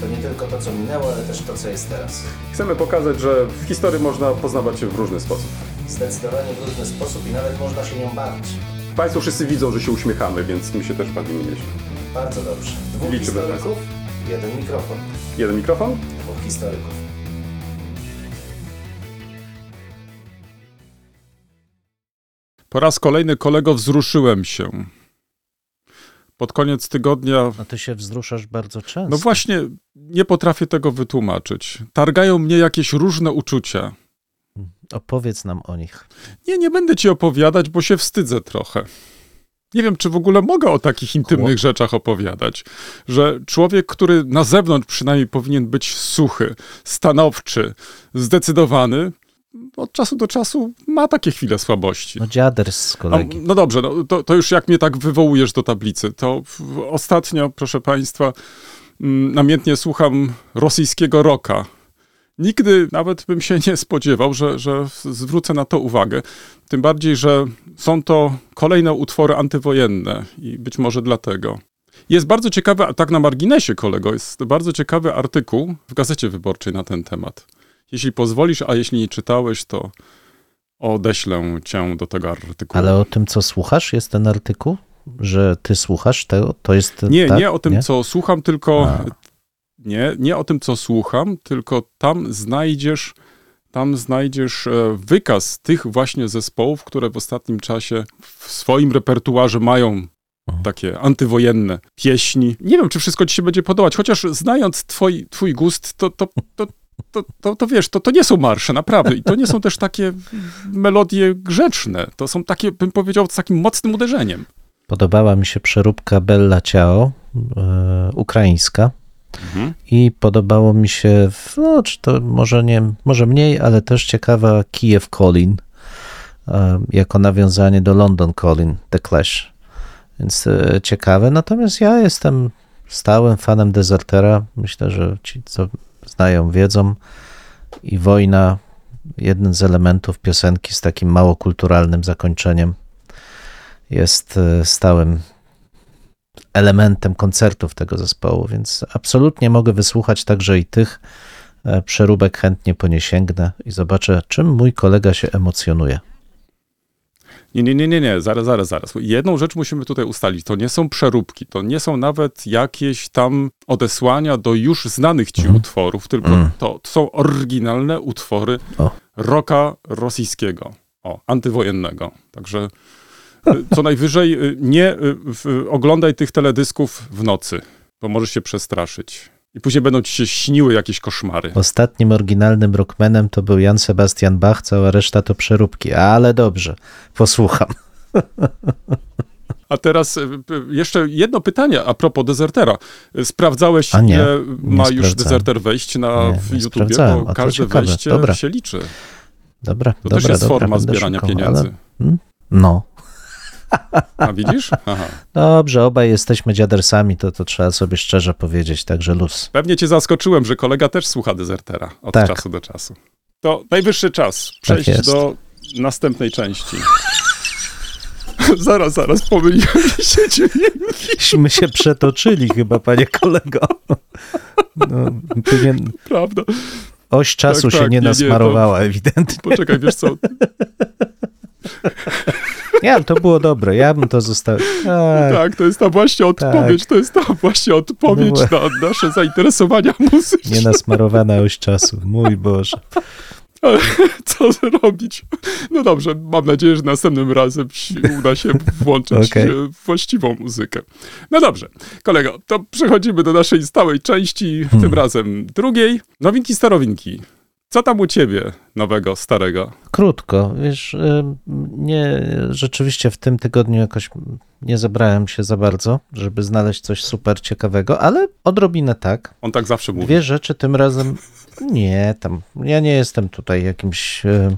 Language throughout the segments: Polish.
To nie tylko to, co minęło, ale też to, co jest teraz. Chcemy pokazać, że w historii można poznawać się w różny sposób. Zdecydowanie w różny sposób i nawet można się nią bawić. Państwo wszyscy widzą, że się uśmiechamy, więc my się też bawimy nieźle. Bardzo dobrze. Dwóch Liczymy historyków, jeden mikrofon. Jeden mikrofon? Dwóch historyków. Po raz kolejny, kolego, wzruszyłem się. Pod koniec tygodnia. No ty się wzruszasz bardzo często. No właśnie, nie potrafię tego wytłumaczyć. Targają mnie jakieś różne uczucia. Opowiedz nam o nich. Nie, nie będę ci opowiadać, bo się wstydzę trochę. Nie wiem, czy w ogóle mogę o takich intymnych rzeczach opowiadać. Że człowiek, który na zewnątrz przynajmniej powinien być suchy, stanowczy, zdecydowany, od czasu do czasu ma takie chwile słabości. No dziader z kolegi. no dobrze, no, to, to już jak mnie tak wywołujesz do tablicy, to ostatnio, proszę Państwa, mm, namiętnie słucham rosyjskiego rocka. Nigdy nawet bym się nie spodziewał, że, że zwrócę na to uwagę. Tym bardziej, że są to kolejne utwory antywojenne i być może dlatego. Jest bardzo ciekawy, tak na marginesie, kolego, jest bardzo ciekawy artykuł w Gazecie Wyborczej na ten temat. Jeśli pozwolisz, a jeśli nie czytałeś, to odeślę cię do tego artykułu. Ale o tym, co słuchasz, jest ten artykuł? Że ty słuchasz, to, to jest. Nie, tak? nie o tym, Nie? co słucham, tylko. A. Nie, nie o tym, co słucham, tylko tam znajdziesz. Tam znajdziesz e, wykaz tych właśnie zespołów, które w ostatnim czasie w swoim repertuarze mają takie antywojenne pieśni. Nie wiem, czy wszystko ci się będzie podobać, chociaż znając twoi, twój gust, to, to, to, to, to, to wiesz, to, to nie są marsze, naprawdę. I to nie są też takie melodie grzeczne. To są takie, bym powiedział, z takim mocnym uderzeniem. Podobała mi się przeróbka Bella Ciao, e, ukraińska. Mhm. I podobało mi się, no, czy to może nie, może mniej, ale też ciekawa Kiev Calling, e, jako nawiązanie do London Calling, The Clash. Więc e, ciekawe. Natomiast ja jestem stałym fanem Desertera. Myślę, że ci, co znają, wiedzą. I wojna, jeden z elementów piosenki z takim mało kulturalnym zakończeniem, jest e, stałym elementem koncertów tego zespołu, więc absolutnie mogę wysłuchać także i tych e, przeróbek, chętnie po nie sięgnę i zobaczę, czym mój kolega się emocjonuje. Nie, nie, nie, nie, nie, zaraz, zaraz, zaraz. Jedną rzecz musimy tutaj ustalić. To nie są przeróbki, to nie są nawet jakieś tam odesłania do już znanych ci Mhm. utworów, tylko Mm. to, to są oryginalne utwory O. rocka rosyjskiego, o, antywojennego. Także y, co najwyżej y, nie y, oglądaj tych teledysków w nocy, bo możesz się przestraszyć. I później będą ci się śniły jakieś koszmary. Ostatnim oryginalnym rockmanem to był Jan Sebastian Bach, cała reszta to przeróbki, ale dobrze, posłucham. A teraz y, jeszcze jedno pytanie a propos dezertera. Sprawdzałeś, nie, ile nie ma już dezerter wejść na Nie, nie. A bo każde ciekawe. wejście Dobra. się liczy. Dobra, To dobra, też jest dobra, forma zbierania szukał, pieniędzy. Ale... Hmm? No, A widzisz? Aha. dobrze, obaj jesteśmy dziadersami, to, to trzeba sobie szczerze powiedzieć, także luz. Pewnie cię zaskoczyłem, że kolega też słucha dezertera od Tak. czasu do czasu. To najwyższy czas przejść jest. do następnej części. zaraz, zaraz, pomyliłem się dźwięki, My się przetoczyli chyba, panie kolego. No, pewien prawda? oś czasu Tak, się tak, nie nie, nie, nasmarowała ewidentnie. Poczekaj, wiesz co, Nie, to było dobre, ja bym to zostawił. Tak, tak, to jest ta właśnie odpowiedź, to jest ta właśnie odpowiedź No na nasze zainteresowania muzyczne. nie nasmarowana oś czasu, mój Boże. Ale co zrobić? No dobrze, mam nadzieję, że następnym razem uda się włączyć Okej. e, właściwą muzykę. No dobrze, kolego, to przechodzimy do naszej stałej części, Hmm. tym razem drugiej. Nowinki, starowinki. Co tam u ciebie nowego, starego? Krótko, wiesz, y, nie, rzeczywiście w tym tygodniu jakoś nie zebrałem się za bardzo, żeby znaleźć coś super ciekawego, ale odrobinę tak. On tak zawsze mówi. Dwie rzeczy tym razem, nie, tam, ja nie jestem tutaj jakimś e,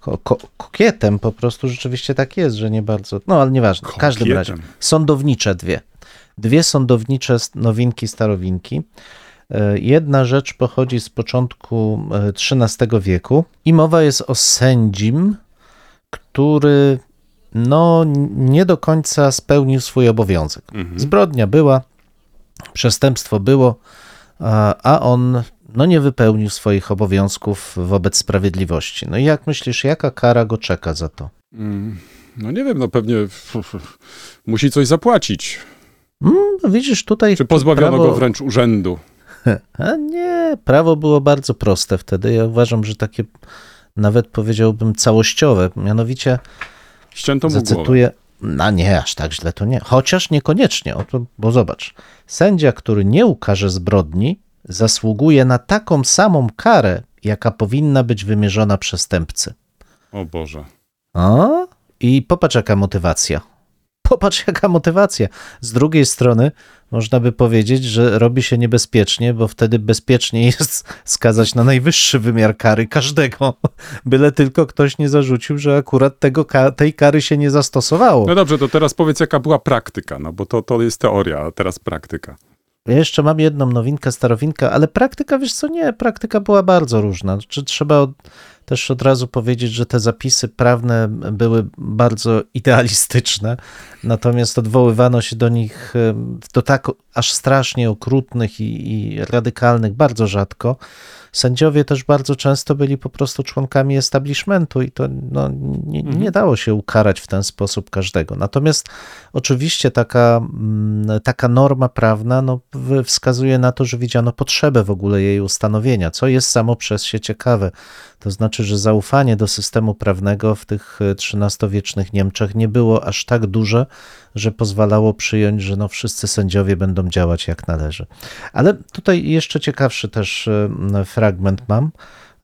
ko- ko- kokietem, po prostu rzeczywiście tak jest, że nie bardzo. No ale nieważne. W każdym razie. Sądownicze dwie. Dwie sądownicze nowinki, starowinki. E, Jedna rzecz pochodzi z początku e, XIII wieku i mowa jest o sędzim, który no, nie do końca spełnił swój obowiązek. Zbrodnia była, przestępstwo było, a, on no, nie wypełnił swoich obowiązków wobec sprawiedliwości. No i jak myślisz, jaka kara go czeka za to? Mm, No nie wiem, no pewnie musi coś zapłacić. Mm, no widzisz, tutaj Czy pozbawiono prawo- go wręcz urzędu? A nie, prawo było bardzo proste wtedy. Ja uważam, że takie nawet powiedziałbym całościowe. Mianowicie Ścięto mu głowę. zacytuję. No nie, aż tak źle to nie. Chociaż niekoniecznie, Oto, bo zobacz. Sędzia, który nie ukaże zbrodni, zasługuje na taką samą karę, jaka powinna być wymierzona przestępcy. O Boże. A? I popatrz, jaka motywacja. Popatrz, jaka motywacja. Z drugiej strony, można by powiedzieć, że robi się niebezpiecznie, bo wtedy bezpiecznie jest skazać na najwyższy wymiar kary każdego, byle tylko ktoś nie zarzucił, że akurat tego, tej kary się nie zastosowało. No dobrze, to teraz powiedz, jaka była praktyka, no bo to, to jest teoria, a teraz praktyka. Ja jeszcze mam jedną nowinkę, starowinkę, ale praktyka, wiesz co, nie, praktyka była bardzo różna. Czy trzeba od, też od razu powiedzieć, że te zapisy prawne były bardzo idealistyczne, natomiast odwoływano się do nich do tak aż strasznie okrutnych i, i radykalnych bardzo rzadko. Sędziowie też bardzo często byli po prostu członkami establishmentu i to no, nie, nie dało się ukarać w ten sposób każdego. Natomiast oczywiście taka, mm, taka norma prawna no, wskazuje na to, że widziano potrzebę w ogóle jej ustanowienia, co jest samo przez się ciekawe. To znaczy, że zaufanie do systemu prawnego w tych e, XIII-wiecznych Niemczech nie było aż tak duże, że pozwalało przyjąć, że no wszyscy sędziowie będą działać jak należy. Ale tutaj jeszcze ciekawszy też e, fragment mam,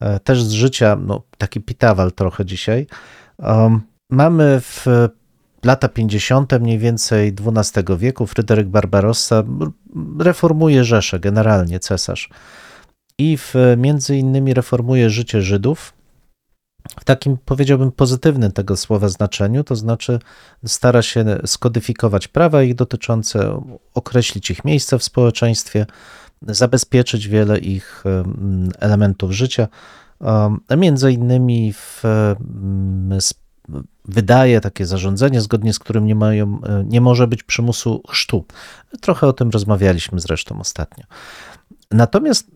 e, też z życia, no taki pitawal trochę dzisiaj. Um, mamy w lata 50. mniej więcej XII wieku Fryderyk Barbarossa reformuje Rzeszę, generalnie cesarz. I w, między innymi reformuje życie Żydów w takim, powiedziałbym, pozytywnym tego słowa znaczeniu, to znaczy stara się skodyfikować prawa ich dotyczące, określić ich miejsce w społeczeństwie, zabezpieczyć wiele ich em, elementów życia. Um, Między innymi w, sp- wydaje takie zarządzenie, zgodnie z którym nie, mają, nie może być przymusu chrztu. Trochę o tym rozmawialiśmy zresztą ostatnio. Natomiast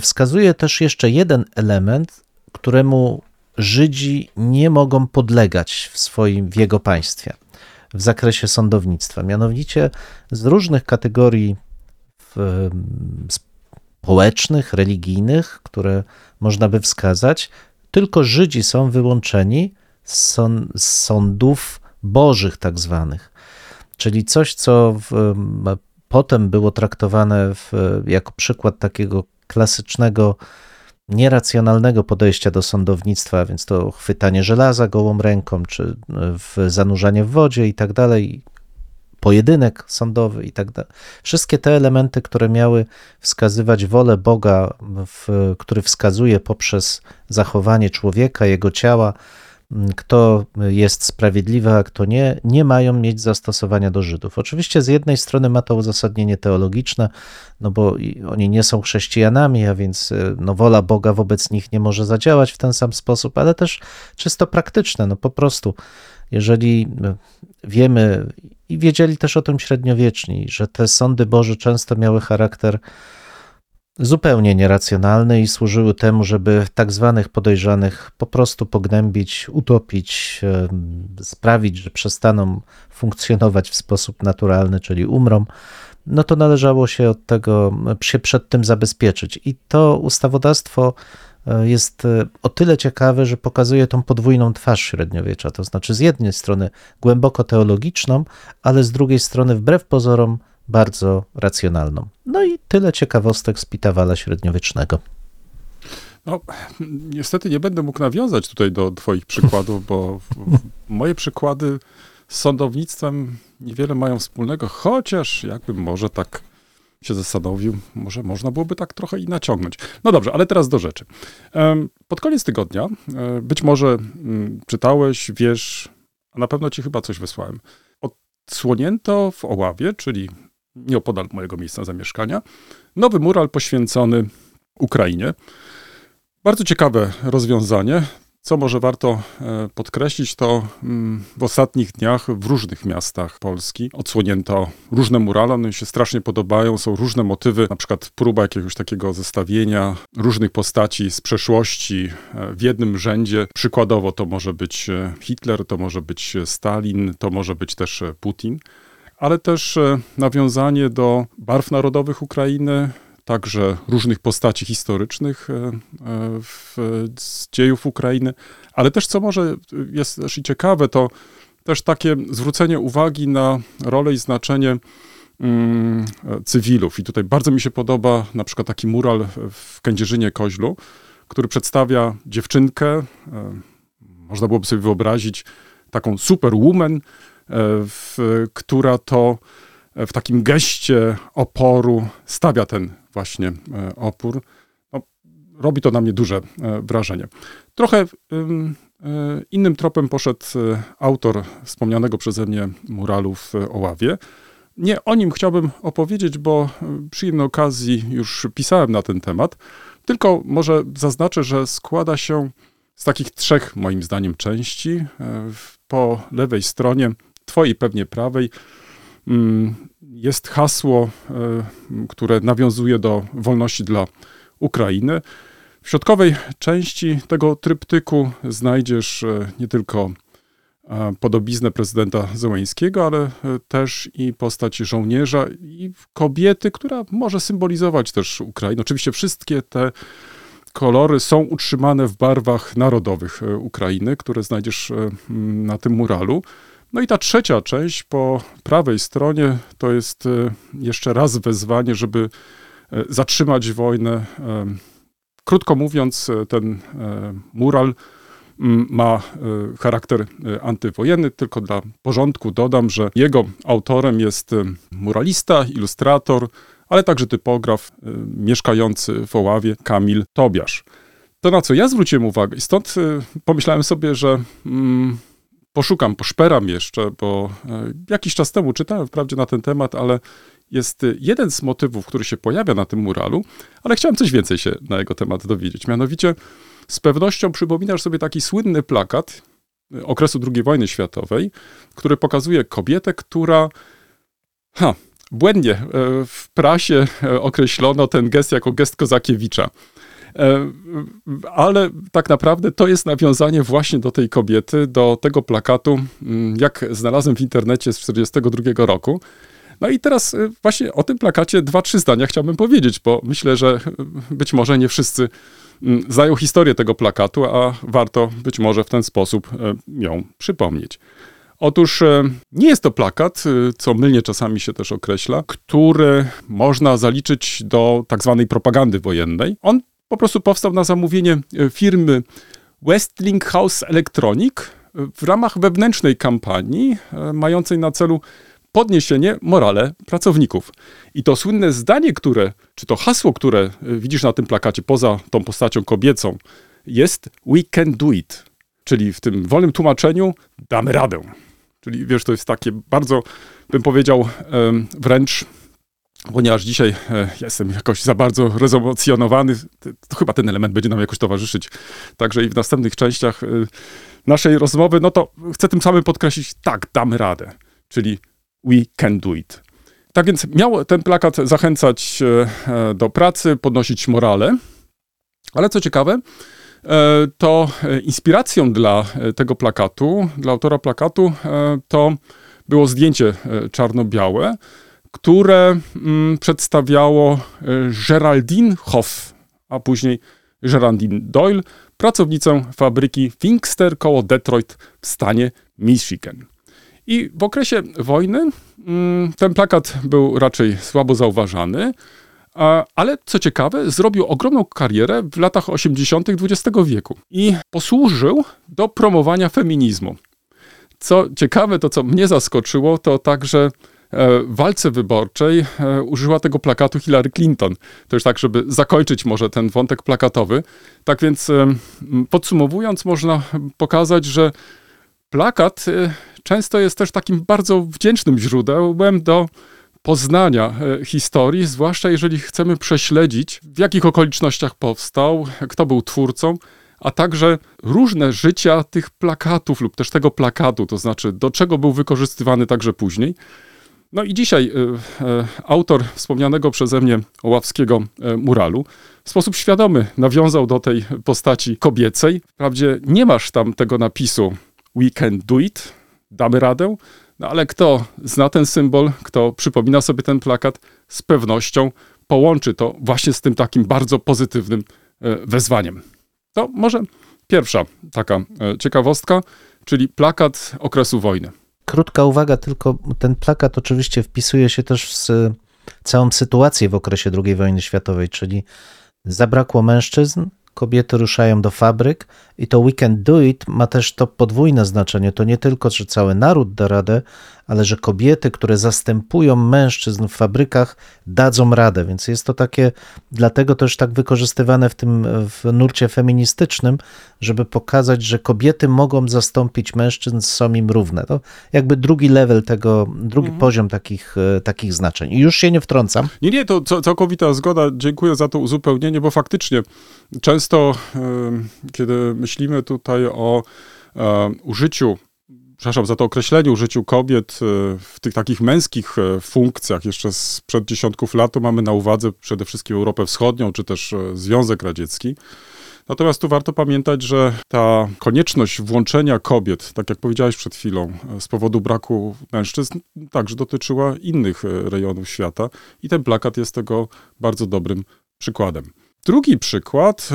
wskazuje też jeszcze jeden element, któremu Żydzi nie mogą podlegać w swoim, w jego państwie, w zakresie sądownictwa. Mianowicie z różnych kategorii em, społecznych, religijnych, które można by wskazać, tylko Żydzi są wyłączeni z sąd- z sądów bożych, tak zwanych. Czyli coś, co w, em, potem było traktowane w, jako przykład takiego klasycznego, nieracjonalnego podejścia do sądownictwa, więc to chwytanie żelaza gołą ręką, czy e, w zanurzanie w wodzie i tak dalej, pojedynek sądowy i tak dalej. Wszystkie te elementy, które miały wskazywać wolę Boga, w, który wskazuje poprzez zachowanie człowieka, jego ciała, kto jest sprawiedliwy, a kto nie, nie mają mieć zastosowania do Żydów. Oczywiście z jednej strony ma to uzasadnienie teologiczne, no bo oni nie są chrześcijanami, a więc e, no, wola Boga wobec nich nie może zadziałać w ten sam sposób, ale też czysto praktyczne. No po prostu, jeżeli e, wiemy i wiedzieli też o tym średniowieczni, że te sądy Boże często miały charakter zupełnie nieracjonalny i służyły temu, żeby tak zwanych podejrzanych po prostu pognębić, utopić, em, sprawić, że przestaną funkcjonować w sposób naturalny, czyli umrą, no to należało się od tego, się przed tym zabezpieczyć. I to ustawodawstwo e, jest e, o tyle ciekawe, że pokazuje tą podwójną twarz średniowiecza, to znaczy z jednej strony głęboko teologiczną, ale z drugiej strony wbrew pozorom bardzo racjonalną. No i tyle ciekawostek z Pitawala średniowiecznego. No, niestety nie będę mógł nawiązać tutaj do twoich przykładów, bo moje przykłady z sądownictwem niewiele mają wspólnego, chociaż jakbym może tak się zastanowił, może można byłoby tak trochę i naciągnąć. No dobrze, ale teraz do rzeczy. Pod koniec tygodnia, e, być może mm, czytałeś, wiesz, a na pewno ci chyba coś wysłałem. Odsłonięto w Oławie, czyli nieopodal mojego miejsca zamieszkania, nowy mural poświęcony Ukrainie. Bardzo ciekawe rozwiązanie. Co może warto e, podkreślić, to mm, w ostatnich dniach w różnych miastach Polski odsłonięto różne murale, one mi się strasznie podobają, są różne motywy, na przykład próba jakiegoś takiego zestawienia różnych postaci z przeszłości e, w jednym rzędzie. Przykładowo to może być e, Hitler, to może być Stalin, to może być też Putin, ale też e, nawiązanie do barw narodowych Ukrainy, także różnych postaci historycznych e, e, w, z dziejów Ukrainy, ale też co może jest też i ciekawe, to też takie zwrócenie uwagi na rolę i znaczenie mm, cywilów. I tutaj bardzo mi się podoba na przykład taki mural w Kędzierzynie Koźlu, który przedstawia dziewczynkę, można byłoby sobie wyobrazić taką superwoman, w, która to w takim geście oporu stawia ten właśnie e, opór. No, robi to na mnie duże e, wrażenie. Trochę ym, e, innym tropem poszedł e, autor wspomnianego przeze mnie muralu w e, Oławie. Nie o nim chciałbym opowiedzieć, bo e, przy jednej okazji już pisałem na ten temat. Tylko może zaznaczę, że składa się z takich trzech, moim zdaniem, części. E, Po lewej stronie, twojej pewnie prawej, mm, jest hasło, e, które nawiązuje do wolności dla Ukrainy. W środkowej części tego tryptyku znajdziesz e, nie tylko e, podobiznę prezydenta Zełęńskiego, ale też i postać żołnierza i kobiety, która może symbolizować też Ukrainę. Oczywiście wszystkie te kolory są utrzymane w barwach narodowych Ukrainy, które znajdziesz na tym muralu. No i ta trzecia część po prawej stronie to jest e, jeszcze raz wezwanie, żeby e, zatrzymać wojnę. E, Krótko mówiąc, ten mural mm, ma charakter antywojenny. Tylko dla porządku dodam, że jego autorem jest muralista, ilustrator, ale także typograf mieszkający w Oławie Kamil Tobiasz. To na co ja zwróciłem uwagę i stąd pomyślałem sobie, że mm, poszukam, poszperam jeszcze, bo e, jakiś czas temu czytałem wprawdzie na ten temat, ale jest e, jeden z motywów, który się pojawia na tym muralu, ale chciałem coś więcej się na jego temat dowiedzieć. Mianowicie z pewnością przypominasz sobie taki słynny plakat e, okresu II wojny światowej, który pokazuje kobietę, która ha, błędnie w prasie określono ten gest jako gest Kozakiewicza. E, Ale tak naprawdę to jest nawiązanie właśnie do tej kobiety, do tego plakatu, mm, jak znalazłem w internecie z 1942 roku. No i teraz e, właśnie o tym plakacie dwa, trzy zdania chciałbym powiedzieć, bo myślę, że e, być może nie wszyscy mm, znają historię tego plakatu, a warto być może w ten sposób ją przypomnieć. Otóż nie jest to plakat, co mylnie czasami się też określa, który można zaliczyć do tak zwanej propagandy wojennej. On po prostu powstał na zamówienie e, firmy Westinghouse Electronic e, w ramach wewnętrznej kampanii e, mającej na celu podniesienie morale pracowników. I to słynne zdanie, które, czy to hasło, które widzisz na tym plakacie, poza tą postacią kobiecą, jest We can do it. Czyli w tym wolnym tłumaczeniu damy radę. Czyli wiesz, to jest takie bardzo, bym powiedział, wręcz, ponieważ dzisiaj e, jestem jakoś za bardzo rezemocjonowany, to, chyba ten element będzie nam jakoś towarzyszyć. Także i w następnych częściach e, naszej rozmowy, no to chcę tym samym podkreślić, tak, damy radę. Czyli we can do it. Tak więc miał ten plakat zachęcać e, do pracy, podnosić morale, ale co ciekawe, to inspiracją dla tego plakatu, dla autora plakatu, to było zdjęcie czarno-białe, które mm, przedstawiało e, Geraldine Hoff, a później Geraldine Doyle, pracownicę fabryki Finkster koło Detroit w stanie Michigan. I w okresie wojny mm, ten plakat był raczej słabo zauważany, ale co ciekawe, zrobił ogromną karierę w latach 80. XX wieku i posłużył do promowania feminizmu. Co ciekawe, to co mnie zaskoczyło, to także w walce wyborczej e, użyła tego plakatu Hillary Clinton. To już tak, żeby zakończyć może ten wątek plakatowy. Tak więc e, podsumowując, można pokazać, że plakat e, często jest też takim bardzo wdzięcznym źródłem do poznania e, historii, zwłaszcza jeżeli chcemy prześledzić, w jakich okolicznościach powstał, kto był twórcą, a także różne życia tych plakatów lub też tego plakatu, to znaczy do czego był wykorzystywany także później. No i dzisiaj e, e, autor wspomnianego przeze mnie Oławskiego e, muralu w sposób świadomy nawiązał do tej postaci kobiecej. Wprawdzie nie masz tam tego napisu We can do it, damy radę, no ale kto zna ten symbol, kto przypomina sobie ten plakat, z pewnością połączy to właśnie z tym takim bardzo pozytywnym wezwaniem. To może pierwsza taka ciekawostka, czyli plakat okresu wojny. Krótka uwaga, tylko ten plakat oczywiście wpisuje się też w całą sytuację w okresie II wojny światowej, czyli zabrakło mężczyzn, kobiety ruszają do fabryk i to We Can Do It ma też to podwójne znaczenie. To nie tylko, że cały naród da radę, ale że kobiety, które zastępują mężczyzn w fabrykach, dadzą radę. Więc jest to takie, dlatego też tak wykorzystywane w tym w nurcie feministycznym, żeby pokazać, że kobiety mogą zastąpić mężczyzn, są im równe. To jakby drugi level tego, drugi poziom takich, e, takich znaczeń. I już się nie wtrącam. Nie, nie, to całkowita zgoda. Dziękuję za to uzupełnienie, bo faktycznie często, kiedy myślimy tutaj o e, użyciu, przepraszam za to określenie, użyciu kobiet e, w tych takich męskich e, funkcjach, jeszcze sprzed dziesiątków lat, to mamy na uwadze przede wszystkim Europę Wschodnią, czy też e, Związek Radziecki. Natomiast tu warto pamiętać, że ta konieczność włączenia kobiet, tak jak powiedziałeś przed chwilą, z powodu braku mężczyzn, także dotyczyła innych rejonów świata i ten plakat jest tego bardzo dobrym przykładem. Drugi przykład,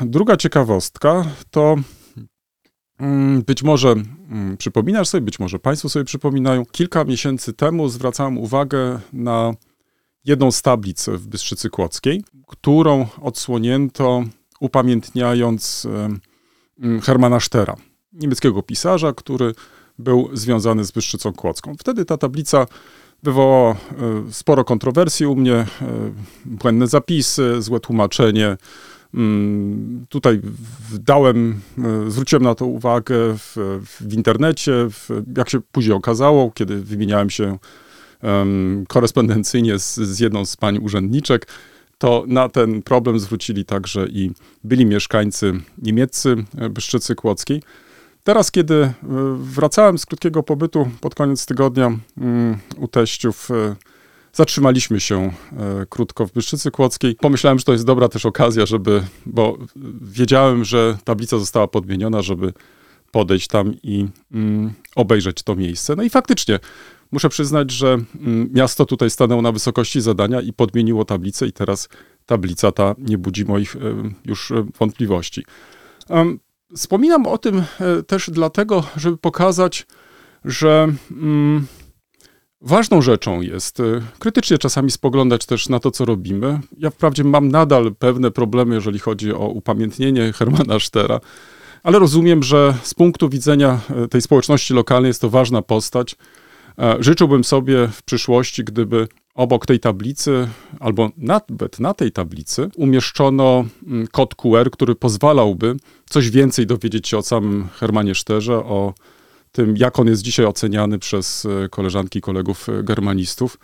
druga ciekawostka to być może mm, przypominasz sobie, być może Państwo sobie przypominają, kilka miesięcy temu zwracałem uwagę na jedną z tablic w Bystrzycy Kłodzkiej, którą odsłonięto upamiętniając mm, Hermana Sztera, niemieckiego pisarza, który był związany z Bystrzycą Kłodzką. Wtedy ta tablica wywołała e, sporo kontrowersji u mnie, e, błędne zapisy, złe tłumaczenie. Mm, Tutaj dałem, e, zwróciłem na to uwagę w, w internecie, w, jak się później okazało, kiedy wymieniałem się em, korespondencyjnie z, z jedną z pań urzędniczek, to na ten problem zwrócili także i byli mieszkańcy niemieccy e, Byszczycy Kłodzkiej. Teraz, kiedy e, wracałem z krótkiego pobytu pod koniec tygodnia mm, u teściów, e, zatrzymaliśmy się e, krótko w Byszczycy Kłodzkiej. Pomyślałem, że to jest dobra też okazja, żeby, bo wiedziałem, że tablica została podmieniona, żeby podejść tam i mm, obejrzeć to miejsce. No i faktycznie muszę przyznać, że mm, miasto tutaj stanęło na wysokości zadania i podmieniło tablicę i teraz tablica ta nie budzi moich e, już e, wątpliwości. Em, Wspominam o tym też dlatego, żeby pokazać, że mm, ważną rzeczą jest e, krytycznie czasami spoglądać też na to, co robimy. Ja wprawdzie mam nadal pewne problemy, jeżeli chodzi o upamiętnienie Hermana Sztera, ale rozumiem, że z punktu widzenia e, tej społeczności lokalnej jest to ważna postać. E, Życzyłbym sobie w przyszłości, gdyby obok tej tablicy, albo nawet na tej tablicy, umieszczono mm, kod QR, który pozwalałby coś więcej dowiedzieć się o samym Hermanie Szterze, o tym, jak on jest dzisiaj oceniany przez e, koleżanki i kolegów e, germanistów.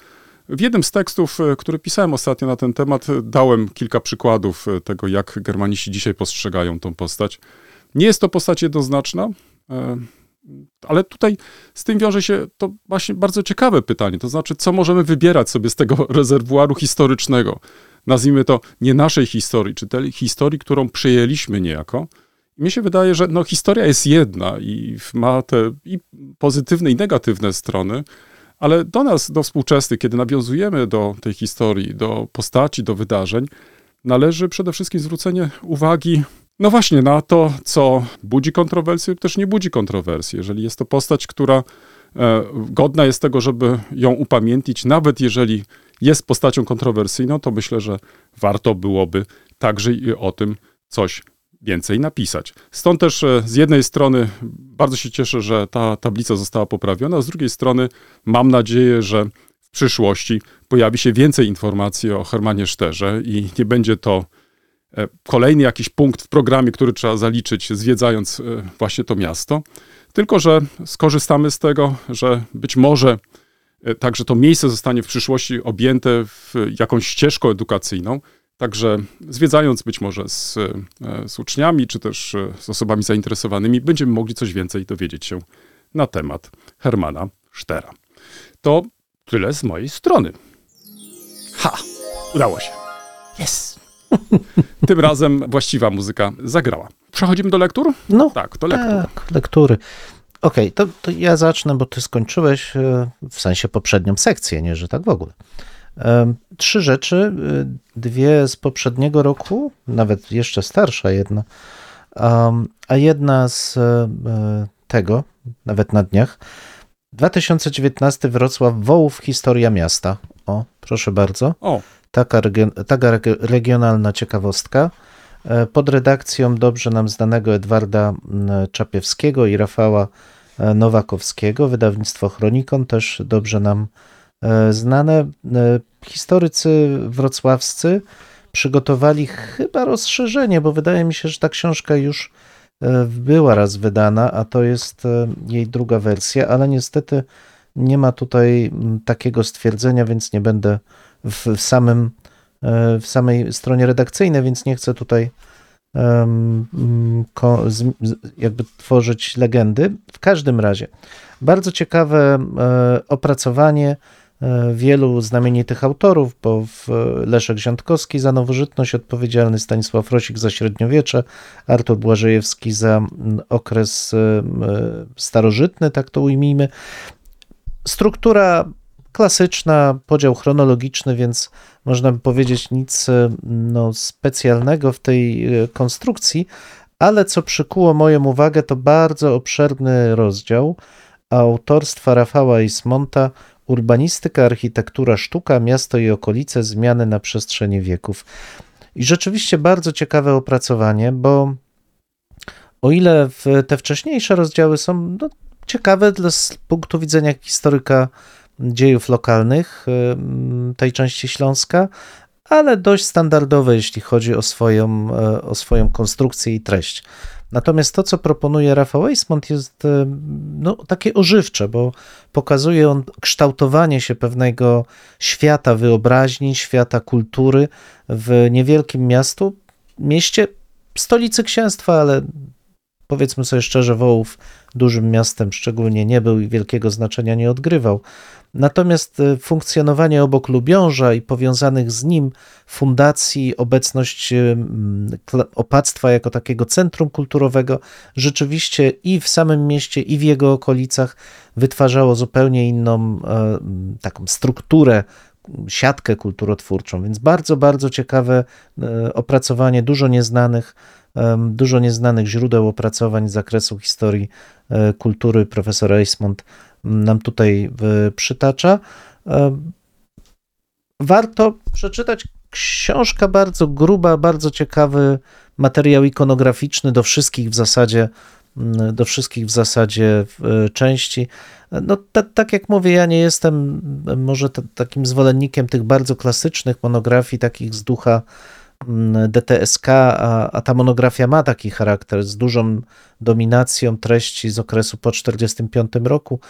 W jednym z tekstów, e, który pisałem ostatnio na ten temat, dałem kilka przykładów tego, jak germaniści dzisiaj postrzegają tą postać. Nie jest to postać jednoznaczna, ale tutaj z tym wiąże się to właśnie bardzo ciekawe pytanie, to znaczy, co możemy wybierać sobie z tego rezerwuaru historycznego, nazwijmy to nie naszej historii, czy tej historii, którą przyjęliśmy niejako. I mnie się wydaje, że no, historia jest jedna i ma te i pozytywne, i negatywne strony, ale do nas, do współczesnych, kiedy nawiązujemy do tej historii, do postaci, do wydarzeń, należy przede wszystkim zwrócenie uwagi no właśnie, na to, co budzi kontrowersję lub też nie budzi kontrowersji. Jeżeli jest to postać, która e, godna jest tego, żeby ją upamiętnić, nawet jeżeli jest postacią kontrowersyjną, to myślę, że warto byłoby także i o tym coś więcej napisać. Stąd też e, z jednej strony bardzo się cieszę, że ta tablica została poprawiona, z drugiej strony mam nadzieję, że przyszłości pojawi się więcej informacji o Hermanie Szterze i nie będzie to e, kolejny jakiś punkt w programie, który trzeba zaliczyć, zwiedzając e, właśnie to miasto, tylko że skorzystamy z tego, że być może także to miejsce zostanie w przyszłości objęte w jakąś ścieżką edukacyjną, Także zwiedzając być może z, e, z uczniami, czy też e, z osobami zainteresowanymi, będziemy mogli coś więcej dowiedzieć się na temat Hermana Sztera. To tyle z mojej strony. Ha! Udało się. Yes. Tym razem właściwa muzyka zagrała. Przechodzimy do lektur? No, Tak, do lektur. tak, lektury. Okej, to, to ja zacznę, bo ty skończyłeś e, w sensie poprzednią sekcję, nie, że tak w ogóle. Trzy rzeczy, e, dwie z poprzedniego roku, nawet jeszcze starsza jedna, a jedna z e, tego, nawet na dniach. 2019 Wrocław Wołów Historia Miasta. O, proszę bardzo. O, Taka, region, taka reg- regionalna ciekawostka. E, Pod redakcją dobrze nam znanego Edwarda Czapiewskiego i Rafała e, Nowakowskiego, wydawnictwo Chronikon, też dobrze nam e, znane. E, Historycy wrocławscy przygotowali chyba rozszerzenie, bo wydaje mi się, że ta książka już e, była raz wydana, a to jest e, jej druga wersja, ale niestety nie ma tutaj takiego stwierdzenia, więc nie będę w, w samym e, w samej stronie redakcyjnej, więc nie chcę tutaj jakby tworzyć legendy. W każdym razie bardzo ciekawe e, opracowanie e, wielu znamienitych autorów, bo w Leszek Ziątkowski za nowożytność odpowiedzialny, Stanisław Rosik za średniowiecze, Artur Błażejewski za okres e, starożytny, tak to ujmijmy. Struktura klasyczna, podział chronologiczny, więc można by powiedzieć nic e, no, specjalnego w tej e, konstrukcji, ale co przykuło moją uwagę, to bardzo obszerny rozdział autorstwa Rafała Ismonta Urbanistyka, architektura, sztuka, miasto i okolice, zmiany na przestrzeni wieków. I rzeczywiście bardzo ciekawe opracowanie, bo o ile te wcześniejsze rozdziały są no, ciekawe dla, z punktu widzenia historyka dziejów lokalnych tej części Śląska, ale dość standardowe, jeśli chodzi o swoją, e, o swoją konstrukcję i treść. Natomiast to, co proponuje Rafał Eismont, jest e, no, takie ożywcze, bo pokazuje on kształtowanie się pewnego świata wyobraźni, świata kultury w niewielkim miastu, mieście, stolicy księstwa, ale powiedzmy sobie szczerze, Wołów dużym miastem szczególnie nie był i wielkiego znaczenia nie odgrywał. Natomiast e, funkcjonowanie obok Lubiąża i powiązanych z nim fundacji, obecność kla- opactwa jako takiego centrum kulturowego rzeczywiście i w samym mieście, i w jego okolicach wytwarzało zupełnie inną e, taką strukturę, siatkę kulturotwórczą. Więc bardzo, bardzo ciekawe e, opracowanie, dużo nieznanych, dużo nieznanych źródeł opracowań z zakresu historii e, kultury profesora Eismont nam tutaj przytacza. E, Warto przeczytać książka bardzo gruba, bardzo ciekawy materiał ikonograficzny do wszystkich w zasadzie mm, do wszystkich w zasadzie części. No ta, tak jak mówię, ja nie jestem może takim zwolennikiem tych bardzo klasycznych monografii, takich z ducha DTSK, a, a ta monografia ma taki charakter z dużą dominacją treści z okresu po 1945 roku,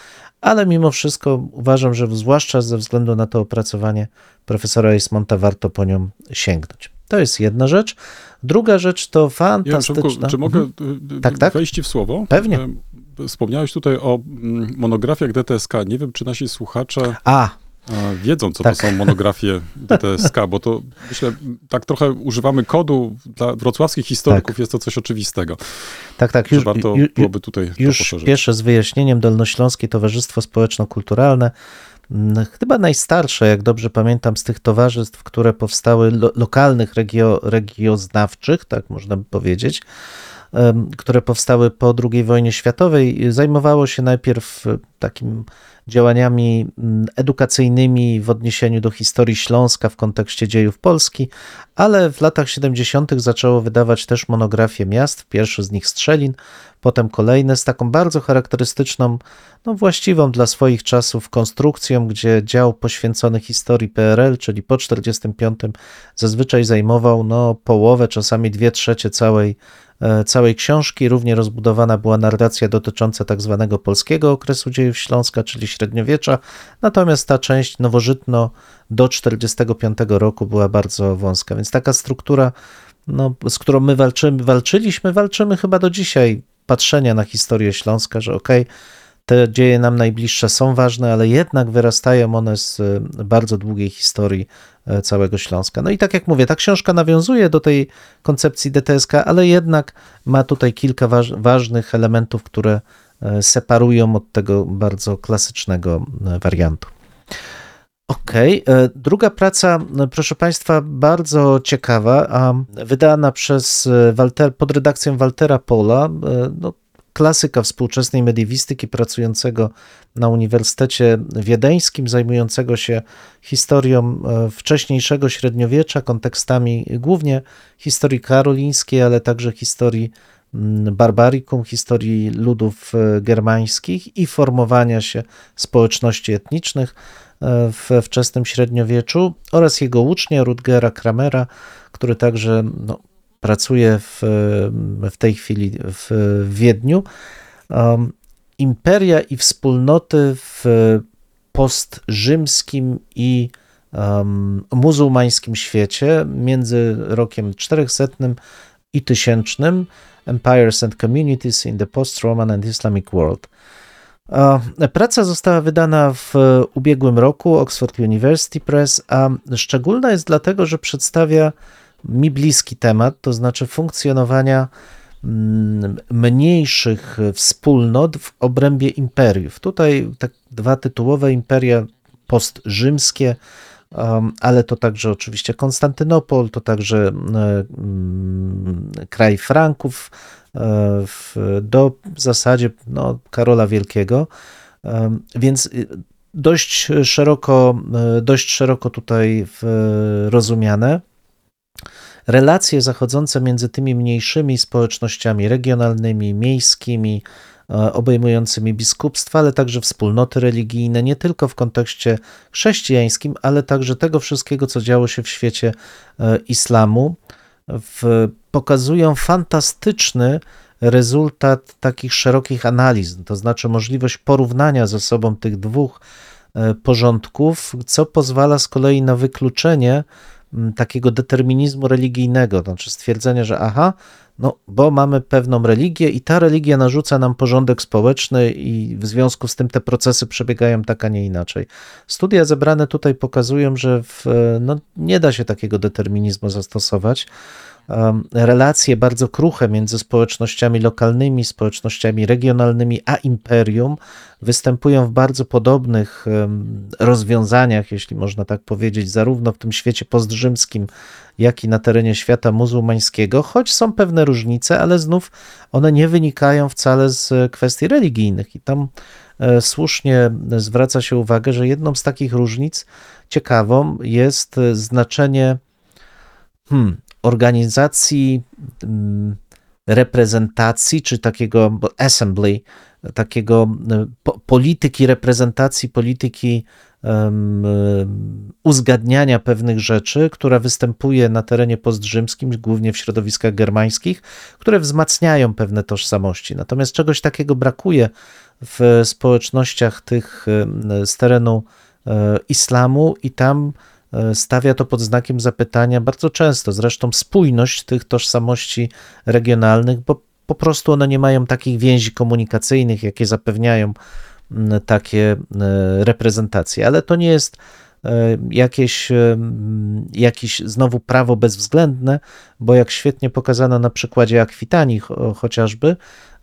ale mimo wszystko uważam, że zwłaszcza ze względu na to opracowanie profesora Eismonta warto po nią sięgnąć. To jest jedna rzecz. Druga rzecz to ja fantastyczna... Przemku, czy mogę Mhm. y, y, Tak, tak. wejść w słowo? Pewnie. Wspomniałeś tutaj o mm, monografiach DTSK. Nie wiem, czy nasi słuchacze A, wiedzą, co Tak. to są monografie DTSK, bo to myślę, tak trochę używamy kodu dla wrocławskich historyków, Tak. jest to coś oczywistego. tak, tak. Już, warto ju- byłoby tutaj już to poszerzyć. spieszę z wyjaśnieniem. Dolnośląskie Towarzystwo Społeczno-Kulturalne, mm, chyba najstarsze, jak dobrze pamiętam, z tych towarzystw, które powstały lo- lokalnych, regio, regioznawczych, tak można by powiedzieć. Które powstały po II wojnie światowej, zajmowało się najpierw e, takim działaniami mm, edukacyjnymi w odniesieniu do historii Śląska w kontekście dziejów Polski, ale w latach 70. zaczęło wydawać też monografie miast, pierwszy z nich Strzelin, potem kolejne z taką bardzo charakterystyczną, no właściwą dla swoich czasów konstrukcją, gdzie dział poświęcony historii PRL, czyli po 45 zazwyczaj zajmował no, połowę, czasami dwie trzecie całej, całej książki. Równie rozbudowana była narracja dotycząca tak zwanego polskiego okresu dziejów Śląska, czyli średniowiecza, natomiast ta część nowożytno do 45 roku była bardzo wąska, więc taka struktura, no, z którą my walczymy, walczyliśmy, walczymy chyba do dzisiaj, patrzenia na historię Śląska, że okej, okay, te dzieje nam najbliższe są ważne, ale jednak wyrastają one z e, bardzo długiej historii e, całego Śląska. No i tak jak mówię, ta książka nawiązuje do tej koncepcji DTSK, ale jednak ma tutaj kilka waż ważnych elementów, które e, separują od tego bardzo klasycznego wariantu. Okej, okay. druga praca, proszę Państwa, bardzo ciekawa, wydana przez Walter, pod redakcją Waltera Pola, no, klasyka współczesnej mediewistyki, pracującego na Uniwersytecie Wiedeńskim, zajmującego się historią wcześniejszego średniowiecza, kontekstami głównie historii karolińskiej, ale także historii barbarikum, historii ludów germańskich i formowania się społeczności etnicznych w wczesnym średniowieczu oraz jego ucznia Rutgera Kramera, który także no, pracuje w, w tej chwili w Wiedniu. Um, imperia i wspólnoty w postrzymskim i um, muzułmańskim świecie między rokiem 400 i 1000 Empires and Communities in the Post-Roman and Islamic World. Praca została wydana w ubiegłym roku Oxford University Press, a szczególna jest dlatego, że przedstawia mi bliski temat, to znaczy funkcjonowania mm, mniejszych wspólnot w obrębie imperiów. Tutaj tak dwa tytułowe imperia postrzymskie, ale to także oczywiście Konstantynopol, to także mm, kraj Franków, e, do w zasadzie no, Karola Wielkiego. Więc y, dość szeroko, e, dość szeroko tutaj rozumiane relacje zachodzące między tymi mniejszymi społecznościami regionalnymi, miejskimi, e, obejmującymi biskupstwa, ale także wspólnoty religijne, nie tylko w kontekście chrześcijańskim, ale także tego wszystkiego, co działo się w świecie e, islamu, w, pokazują fantastyczny rezultat takich szerokich analiz, to znaczy możliwość porównania ze sobą tych dwóch e, porządków, co pozwala z kolei na wykluczenie takiego determinizmu religijnego, to znaczy stwierdzenia, że aha, no bo mamy pewną religię i ta religia narzuca nam porządek społeczny i w związku z tym te procesy przebiegają tak, a nie inaczej. Studia zebrane tutaj pokazują, że w, no, nie da się takiego determinizmu zastosować relacje bardzo kruche między społecznościami lokalnymi, społecznościami regionalnymi, a imperium występują w bardzo podobnych rozwiązaniach, jeśli można tak powiedzieć, zarówno w tym świecie postrzymskim, jak i na terenie świata muzułmańskiego, choć są pewne różnice, ale znów one nie wynikają wcale z kwestii religijnych. I tam e, słusznie zwraca się uwagę, że jedną z takich różnic ciekawą jest znaczenie hmm, organizacji mm, reprezentacji, czy takiego assembly, takiego po, polityki reprezentacji, polityki um, uzgadniania pewnych rzeczy, która występuje na terenie postrzymskim, głównie w środowiskach germańskich, które wzmacniają pewne tożsamości. Natomiast czegoś takiego brakuje w społecznościach tych z terenu islamu i tam stawia to pod znakiem zapytania bardzo często. Zresztą spójność tych tożsamości regionalnych, bo po prostu one nie mają takich więzi komunikacyjnych, jakie zapewniają takie e, reprezentacje. Ale to nie jest e, jakieś, jakieś znowu prawo bezwzględne, bo jak świetnie pokazano na przykładzie Akwitanii chociażby,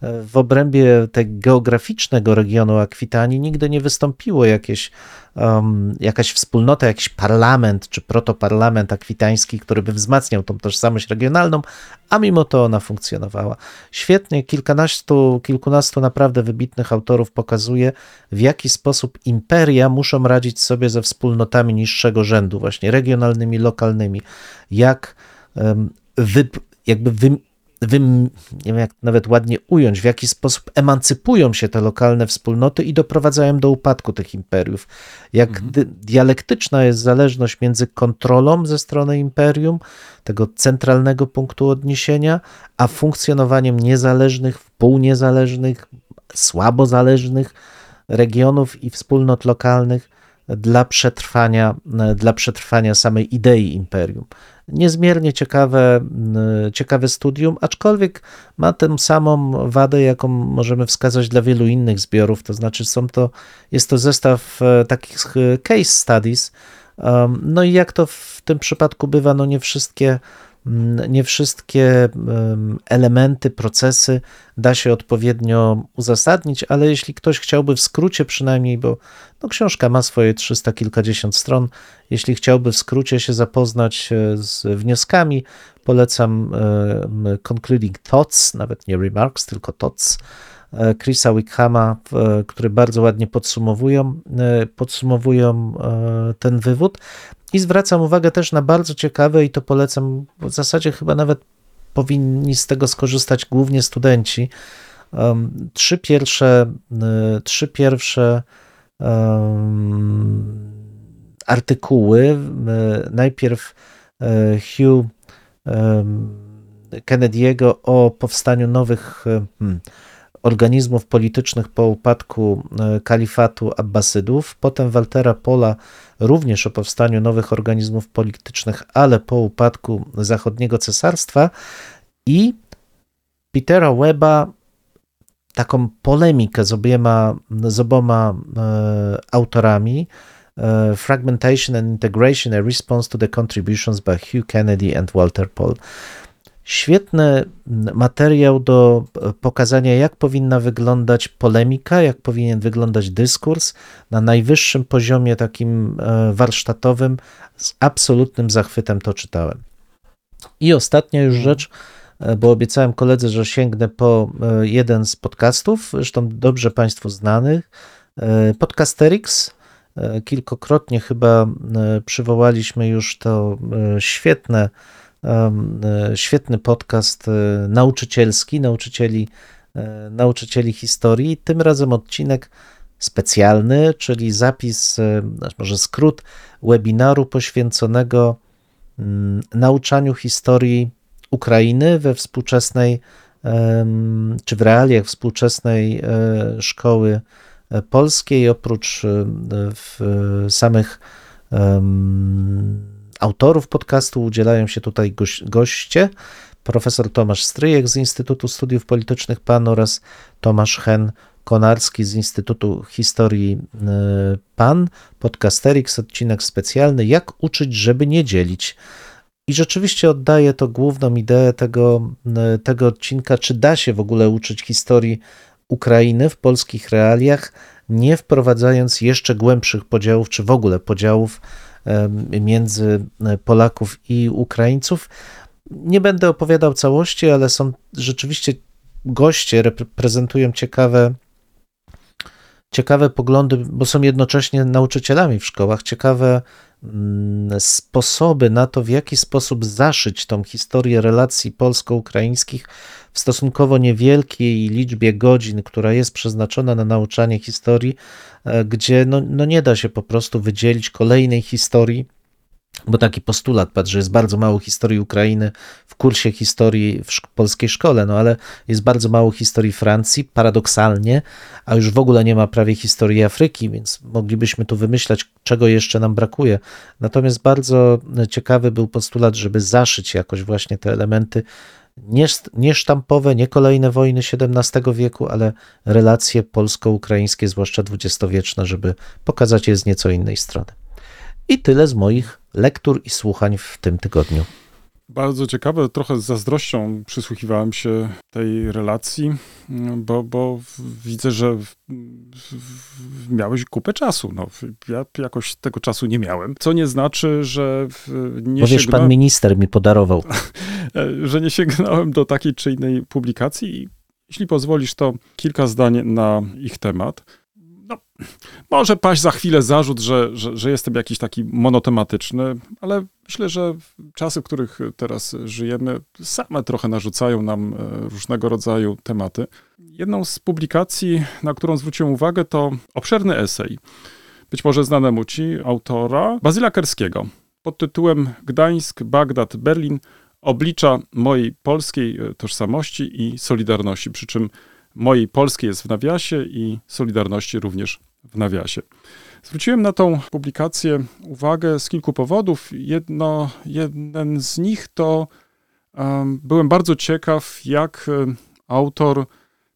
w obrębie tego geograficznego regionu Akwitanii nigdy nie wystąpiło jakieś, um, jakaś wspólnota, jakiś parlament czy protoparlament akwitański, który by wzmacniał tą tożsamość regionalną, a mimo to ona funkcjonowała. Świetnie, kilkanastu, kilkunastu naprawdę wybitnych autorów pokazuje, w jaki sposób imperia muszą radzić sobie ze wspólnotami niższego rzędu, właśnie regionalnymi, lokalnymi, jak um, wy, jakby wy, wy, nie wiem jak nawet ładnie ująć, w jaki sposób emancypują się te lokalne wspólnoty i doprowadzają do upadku tych imperiów. Jak mhm. dialektyczna jest zależność między kontrolą ze strony imperium, tego centralnego punktu odniesienia, a funkcjonowaniem niezależnych, półniezależnych, słabo zależnych regionów i wspólnot lokalnych dla przetrwania, dla przetrwania samej idei imperium niezmiernie ciekawe, ciekawe studium, aczkolwiek ma tę samą wadę, jaką możemy wskazać dla wielu innych zbiorów, to znaczy są to, jest to zestaw e, takich e, case studies, no i jak to w tym przypadku bywa, no nie wszystkie nie wszystkie elementy, procesy da się odpowiednio uzasadnić, ale jeśli ktoś chciałby w skrócie przynajmniej, bo no książka ma swoje 300 kilkadziesiąt stron, jeśli chciałby w skrócie się zapoznać e, z wnioskami, polecam Concluding Thoughts, nawet nie Remarks, tylko Thoughts, Chrisa Wickhama, który bardzo ładnie podsumowują, e, podsumowują ten wywód. I zwracam uwagę też na bardzo ciekawe, i to polecam, w zasadzie chyba nawet powinni z tego skorzystać głównie studenci. Um, trzy pierwsze, y, trzy pierwsze um, artykuły. Y, najpierw y, Hugh Kennedy'ego o powstaniu nowych hmm, organizmów politycznych po upadku kalifatu Abbasydów, potem Waltera Pola również o powstaniu nowych organizmów politycznych, ale po upadku zachodniego cesarstwa i Petera Weba taką polemikę z obiema, z oboma e, autorami e, Fragmentation and Integration, a Response to the Contributions by Hugh Kennedy and Walter Paul świetny materiał do pokazania, jak powinna wyglądać polemika, jak powinien wyglądać dyskurs na najwyższym poziomie takim e, warsztatowym. Z absolutnym zachwytem to czytałem. I ostatnia już rzecz, e, bo obiecałem koledze, że sięgnę po e, jeden z podcastów, zresztą dobrze Państwu znanych, Podcasterix. Kilkokrotnie chyba przywołaliśmy już to świetne świetny podcast e, nauczycielski, nauczycieli, e, nauczycieli historii. Tym razem odcinek specjalny, czyli zapis, może skrót webinaru poświęconego mm, nauczaniu historii Ukrainy we współczesnej, czy w realiach współczesnej szkoły polskiej, oprócz samych autorów podcastu udzielają się tutaj goście, profesor Tomasz Stryjek z Instytutu Studiów Politycznych PAN oraz Tomasz Hen Konarski z Instytutu Historii y, PAN, podcasterix, odcinek specjalny Jak uczyć, żeby nie dzielić. I rzeczywiście oddaje to główną ideę tego, y, tego odcinka, czy da się w ogóle uczyć historii Ukrainy w polskich realiach, nie wprowadzając jeszcze głębszych podziałów, czy w ogóle podziałów między Polaków i Ukraińców. Nie będę opowiadał całości, ale są rzeczywiście goście, reprezentują ciekawe, ciekawe poglądy, bo są jednocześnie nauczycielami w szkołach, ciekawe mm, sposoby na to, w jaki sposób zaszyć tą historię relacji polsko-ukraińskich w stosunkowo niewielkiej liczbie godzin, która jest przeznaczona na nauczanie historii, e, gdzie no, no nie da się po prostu wydzielić kolejnej historii bo taki postulat padł, że jest bardzo mało historii Ukrainy w kursie historii w szk polskiej szkole, no ale jest bardzo mało historii Francji, paradoksalnie, a już w ogóle nie ma prawie historii Afryki, więc moglibyśmy tu wymyślać, czego jeszcze nam brakuje. Natomiast bardzo ciekawy był postulat, żeby zaszyć jakoś właśnie te elementy nie, nie sztampowe, nie kolejne wojny XVII wieku, ale relacje polsko-ukraińskie, zwłaszcza dwudziestowieczne, żeby pokazać je z nieco innej strony. I tyle z moich lektur i słuchań w tym tygodniu. Bardzo ciekawe, trochę z zazdrością przysłuchiwałem się tej relacji, mm, bo, bo widzę, że miałeś kupę czasu. No, ja jakoś tego czasu nie miałem, co nie znaczy, że nie Bo wiesz, sięgnąłem... pan minister mi podarował. że nie sięgnąłem do takiej czy innej publikacji. Jeśli pozwolisz, to kilka zdań na ich temat. No, może paść za chwilę zarzut, że, że, że jestem jakiś taki monotematyczny, ale myślę, że czasy, w których teraz żyjemy, same trochę narzucają nam e, różnego rodzaju tematy. Jedną z publikacji, na którą zwróciłem uwagę, to obszerny esej, być może znanemu ci, autora Bazyla Kerskiego, pod tytułem Gdańsk, Bagdad, Berlin oblicza mojej polskiej e, tożsamości i solidarności, przy czym mojej polskiej jest w nawiasie i solidarności również w nawiasie. Zwróciłem na tą publikację uwagę z kilku powodów. Jedno, jeden z nich to um, byłem bardzo ciekaw, jak um, autor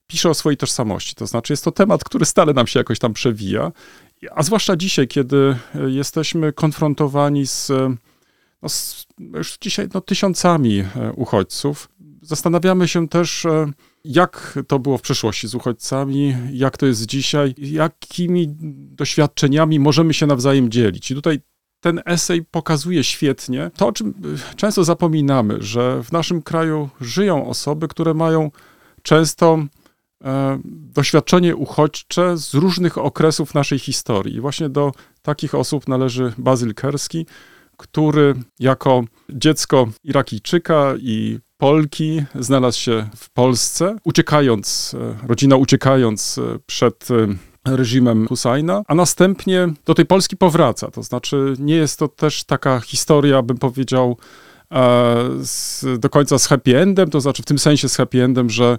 pisze o swojej tożsamości. To znaczy, jest to temat, który stale nam się jakoś tam przewija, a zwłaszcza dzisiaj, kiedy e, jesteśmy konfrontowani z, e, no, z już dzisiaj no, tysiącami e, uchodźców. Zastanawiamy się też, jak to było w przeszłości z uchodźcami, jak to jest dzisiaj, jakimi doświadczeniami możemy się nawzajem dzielić. I tutaj ten esej pokazuje świetnie to, o czym y, często zapominamy, że w naszym kraju żyją osoby, które mają często e, doświadczenie uchodźcze z różnych okresów naszej historii. I właśnie do takich osób należy Bazyl Kerski, który jako dziecko Irakijczyka i Polki znalazł się w Polsce, uciekając, e, rodzina uciekając e, przed e, reżimem Husajna, a następnie do tej Polski powraca. To znaczy, nie jest to też taka historia, bym powiedział, z, do końca z happy endem, to znaczy w tym sensie z happy endem, że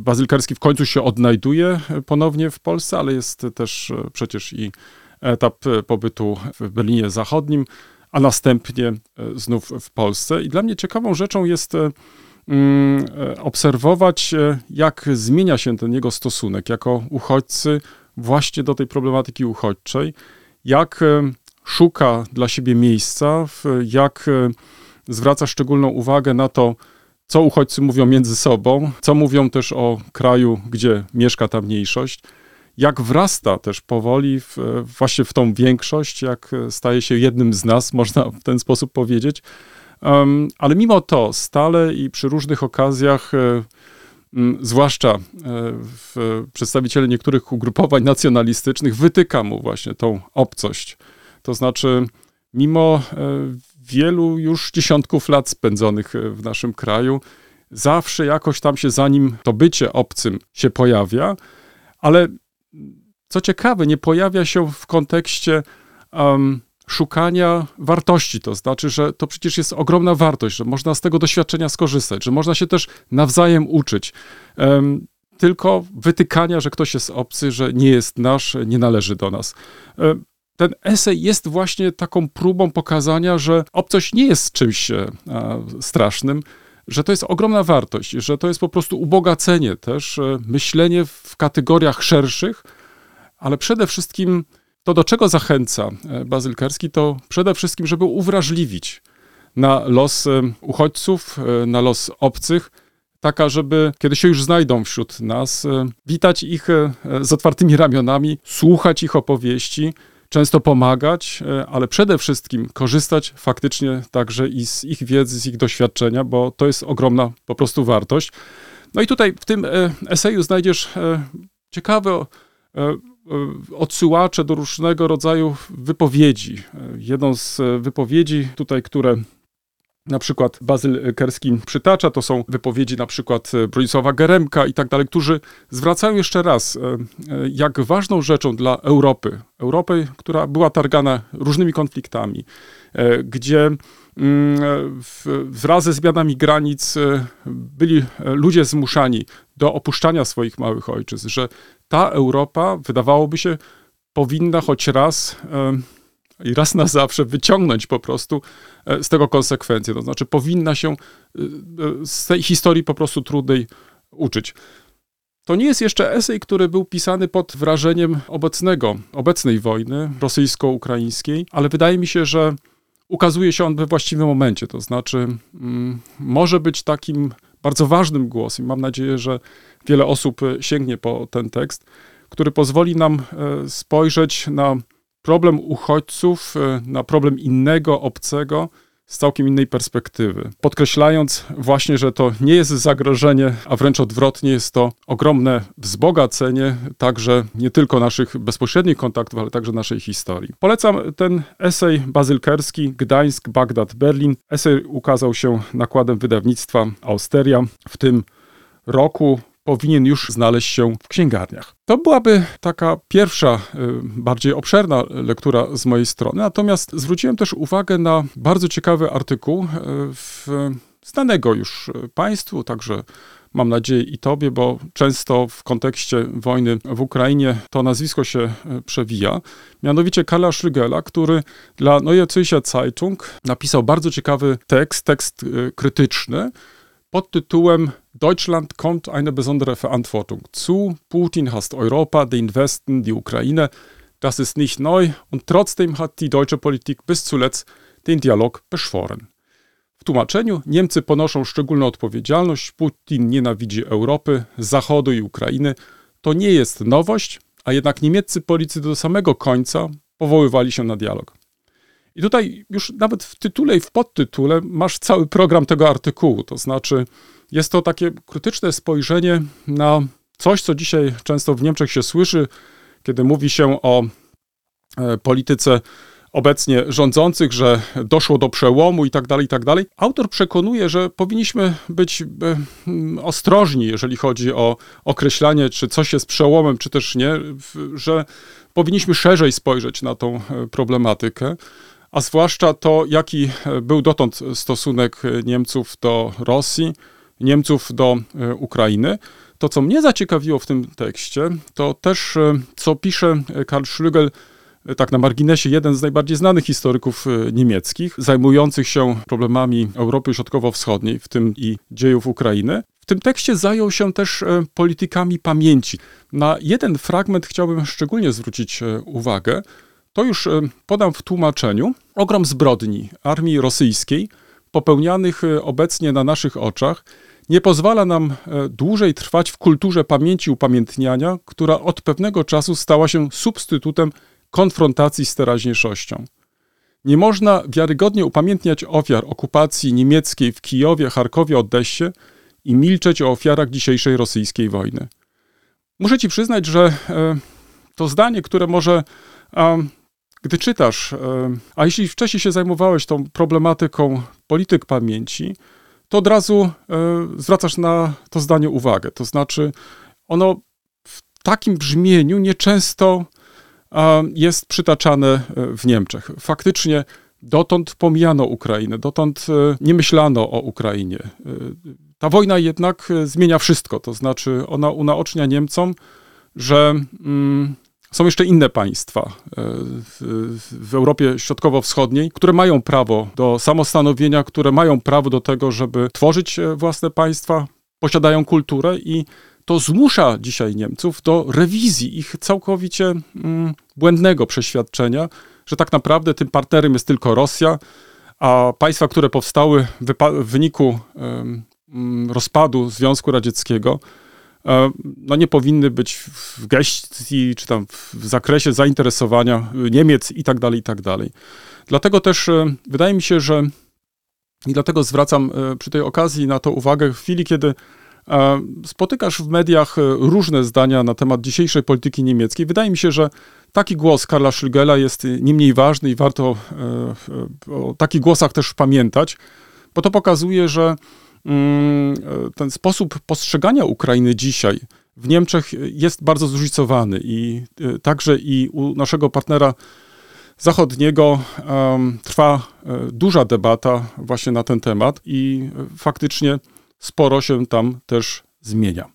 Bazyl Kerski w końcu się odnajduje ponownie w Polsce, ale jest też przecież i etap pobytu w Berlinie Zachodnim, a następnie e, znów w Polsce. I dla mnie ciekawą rzeczą jest e, mm, e, obserwować, jak zmienia się ten jego stosunek jako uchodźcy właśnie do tej problematyki uchodźczej, jak szuka dla siebie miejsca, jak zwraca szczególną uwagę na to, co uchodźcy mówią między sobą, co mówią też o kraju, gdzie mieszka ta mniejszość, jak wrasta też powoli w, właśnie w tą większość, jak staje się jednym z nas, można w ten sposób powiedzieć. Um, ale mimo to stale i przy różnych okazjach, e, m, zwłaszcza w, przedstawiciele niektórych ugrupowań nacjonalistycznych, wytyka mu właśnie tą obcość. To znaczy, mimo e, wielu już dziesiątków lat spędzonych w naszym kraju, zawsze jakoś tam się za nim to bycie obcym się pojawia, ale co ciekawe, nie pojawia się w kontekście um, szukania wartości. To znaczy, że to przecież jest ogromna wartość, że można z tego doświadczenia skorzystać, że można się też nawzajem uczyć. Um, tylko wytykania, że ktoś jest obcy, że nie jest nasz, nie należy do nas. Um, ten esej jest właśnie taką próbą pokazania, że obcość nie jest czymś e, strasznym, że to jest ogromna wartość, że to jest po prostu ubogacenie też, e, myślenie w kategoriach szerszych, ale przede wszystkim to, do czego zachęca e, Bazyl Kerski, to przede wszystkim, żeby uwrażliwić na los e, uchodźców, na los obcych, taka, żeby kiedy się już znajdą wśród nas, witać ich z otwartymi ramionami, słuchać ich opowieści, często pomagać, e, ale przede wszystkim korzystać faktycznie także i z ich wiedzy, z ich doświadczenia, bo to jest ogromna po prostu wartość. No i tutaj w tym e, eseju znajdziesz e, ciekawe odsyłacze do różnego rodzaju wypowiedzi. Jedną z wypowiedzi tutaj, które na przykład Bazyl Kerski przytacza, to są wypowiedzi na przykład e, Bronisława Geremka i tak dalej, którzy zwracają jeszcze raz, e, e, jak ważną rzeczą dla Europy, Europy, która była targana różnymi konfliktami, gdzie mm, wraz ze zmianami granic byli ludzie zmuszani do opuszczania swoich małych ojczyzn, że ta Europa, wydawałoby się, powinna choć raz i raz na zawsze wyciągnąć po prostu e, z tego konsekwencje. To znaczy, powinna się e, e, z tej historii po prostu trudnej uczyć. To nie jest jeszcze esej, który był pisany pod wrażeniem obecnego, obecnej wojny rosyjsko-ukraińskiej, ale wydaje mi się, że ukazuje się on we właściwym momencie. To znaczy, mm, może być takim bardzo ważnym głosem. Mam nadzieję, że wiele osób sięgnie po ten tekst, który pozwoli nam spojrzeć na problem uchodźców, e, na problem innego, obcego, z całkiem innej perspektywy. Podkreślając właśnie, że to nie jest zagrożenie, a wręcz odwrotnie jest to ogromne wzbogacenie także nie tylko naszych bezpośrednich kontaktów, ale także naszej historii. Polecam ten esej bazylkerski Gdańsk, Bagdad, Berlin. Esej ukazał się nakładem wydawnictwa Austeria w tym roku powinien już znaleźć się w księgarniach. To byłaby taka pierwsza, y, bardziej obszerna lektura z mojej strony, natomiast zwróciłem też uwagę na bardzo ciekawy artykuł y, w, znanego już Państwu, także mam nadzieję i Tobie, bo często w kontekście wojny w Ukrainie to nazwisko się y, przewija. Mianowicie Karla Schlügela, który dla Neue Zürcher Zeitung napisał bardzo ciekawy tekst, tekst krytyczny pod tytułem Deutschland kommt eine besondere Verantwortung zu. Putin hasst Europa, den Westen, die Ukraine. Das ist nicht neu und trotzdem hat die deutsche Politik bis zuletzt den Dialog beschworen. W tłumaczeniu Niemcy ponoszą szczególną odpowiedzialność. Putin nienawidzi Europy, Zachodu i Ukrainy. To nie jest nowość, a jednak niemieccy politycy do samego końca powoływali się na dialog. I tutaj już nawet w tytule i w podtytule masz cały program tego artykułu, to znaczy jest to takie krytyczne spojrzenie na coś, co dzisiaj często w Niemczech się słyszy, kiedy mówi się o e, polityce obecnie rządzących, że doszło do przełomu i tak dalej, i tak dalej. Autor przekonuje, że powinniśmy być e, ostrożni, jeżeli chodzi o określanie, czy coś jest przełomem, czy też nie, że powinniśmy szerzej spojrzeć na tą e, problematykę a zwłaszcza to, jaki był dotąd stosunek Niemców do Rosji, Niemców do e, Ukrainy. To, co mnie zaciekawiło w tym tekście, to też, e, co pisze Karl Schlügel, e, tak na marginesie, jeden z najbardziej znanych historyków niemieckich, zajmujących się problemami Europy Środkowo-Wschodniej, w tym i dziejów Ukrainy. W tym tekście zajął się też politykami pamięci. Na jeden fragment chciałbym szczególnie zwrócić uwagę. To już podam w tłumaczeniu. Ogrom zbrodni armii rosyjskiej popełnianych e, obecnie na naszych oczach, nie pozwala nam e, dłużej trwać w kulturze pamięci upamiętniania, która od pewnego czasu stała się substytutem konfrontacji z teraźniejszością. Nie można wiarygodnie upamiętniać ofiar okupacji niemieckiej w Kijowie, Charkowie, Odessie i milczeć o ofiarach dzisiejszej rosyjskiej wojny. Muszę ci przyznać, że e, to zdanie, które może gdy czytasz, e, a jeśli wcześniej się zajmowałeś tą problematyką polityk pamięci, to od razu e, zwracasz na to zdanie uwagę. To znaczy, ono w takim brzmieniu nieczęsto jest przytaczane e, w Niemczech. Faktycznie dotąd pomijano Ukrainę, dotąd nie myślano o Ukrainie. Ta wojna jednak zmienia wszystko, to znaczy ona unaocznia Niemcom, że mm, są jeszcze inne państwa e, w Europie Środkowo-Wschodniej, które mają prawo do samostanowienia, które mają prawo do tego, żeby tworzyć e, własne państwa, posiadają kulturę i to zmusza dzisiaj Niemców do rewizji ich całkowicie mm, błędnego przeświadczenia, że tak naprawdę tym partnerem jest tylko Rosja, a państwa, które powstały w wyniku mm, rozpadu Związku Radzieckiego, no nie powinny być w gestii, czy tam w zakresie zainteresowania Niemiec i tak dalej, i tak dalej. Dlatego też e, wydaje mi się, że i dlatego zwracam e, przy tej okazji na to uwagę w chwili, kiedy spotykasz w mediach różne zdania na temat dzisiejszej polityki niemieckiej. Wydaje mi się, że taki głos Karla Schlügela jest nie mniej ważny i warto o takich głosach też pamiętać, bo to pokazuje, że ten sposób postrzegania Ukrainy dzisiaj w Niemczech jest bardzo zróżnicowany i y, także i u naszego partnera zachodniego trwa e, duża debata właśnie na ten temat i faktycznie sporo się tam też zmienia.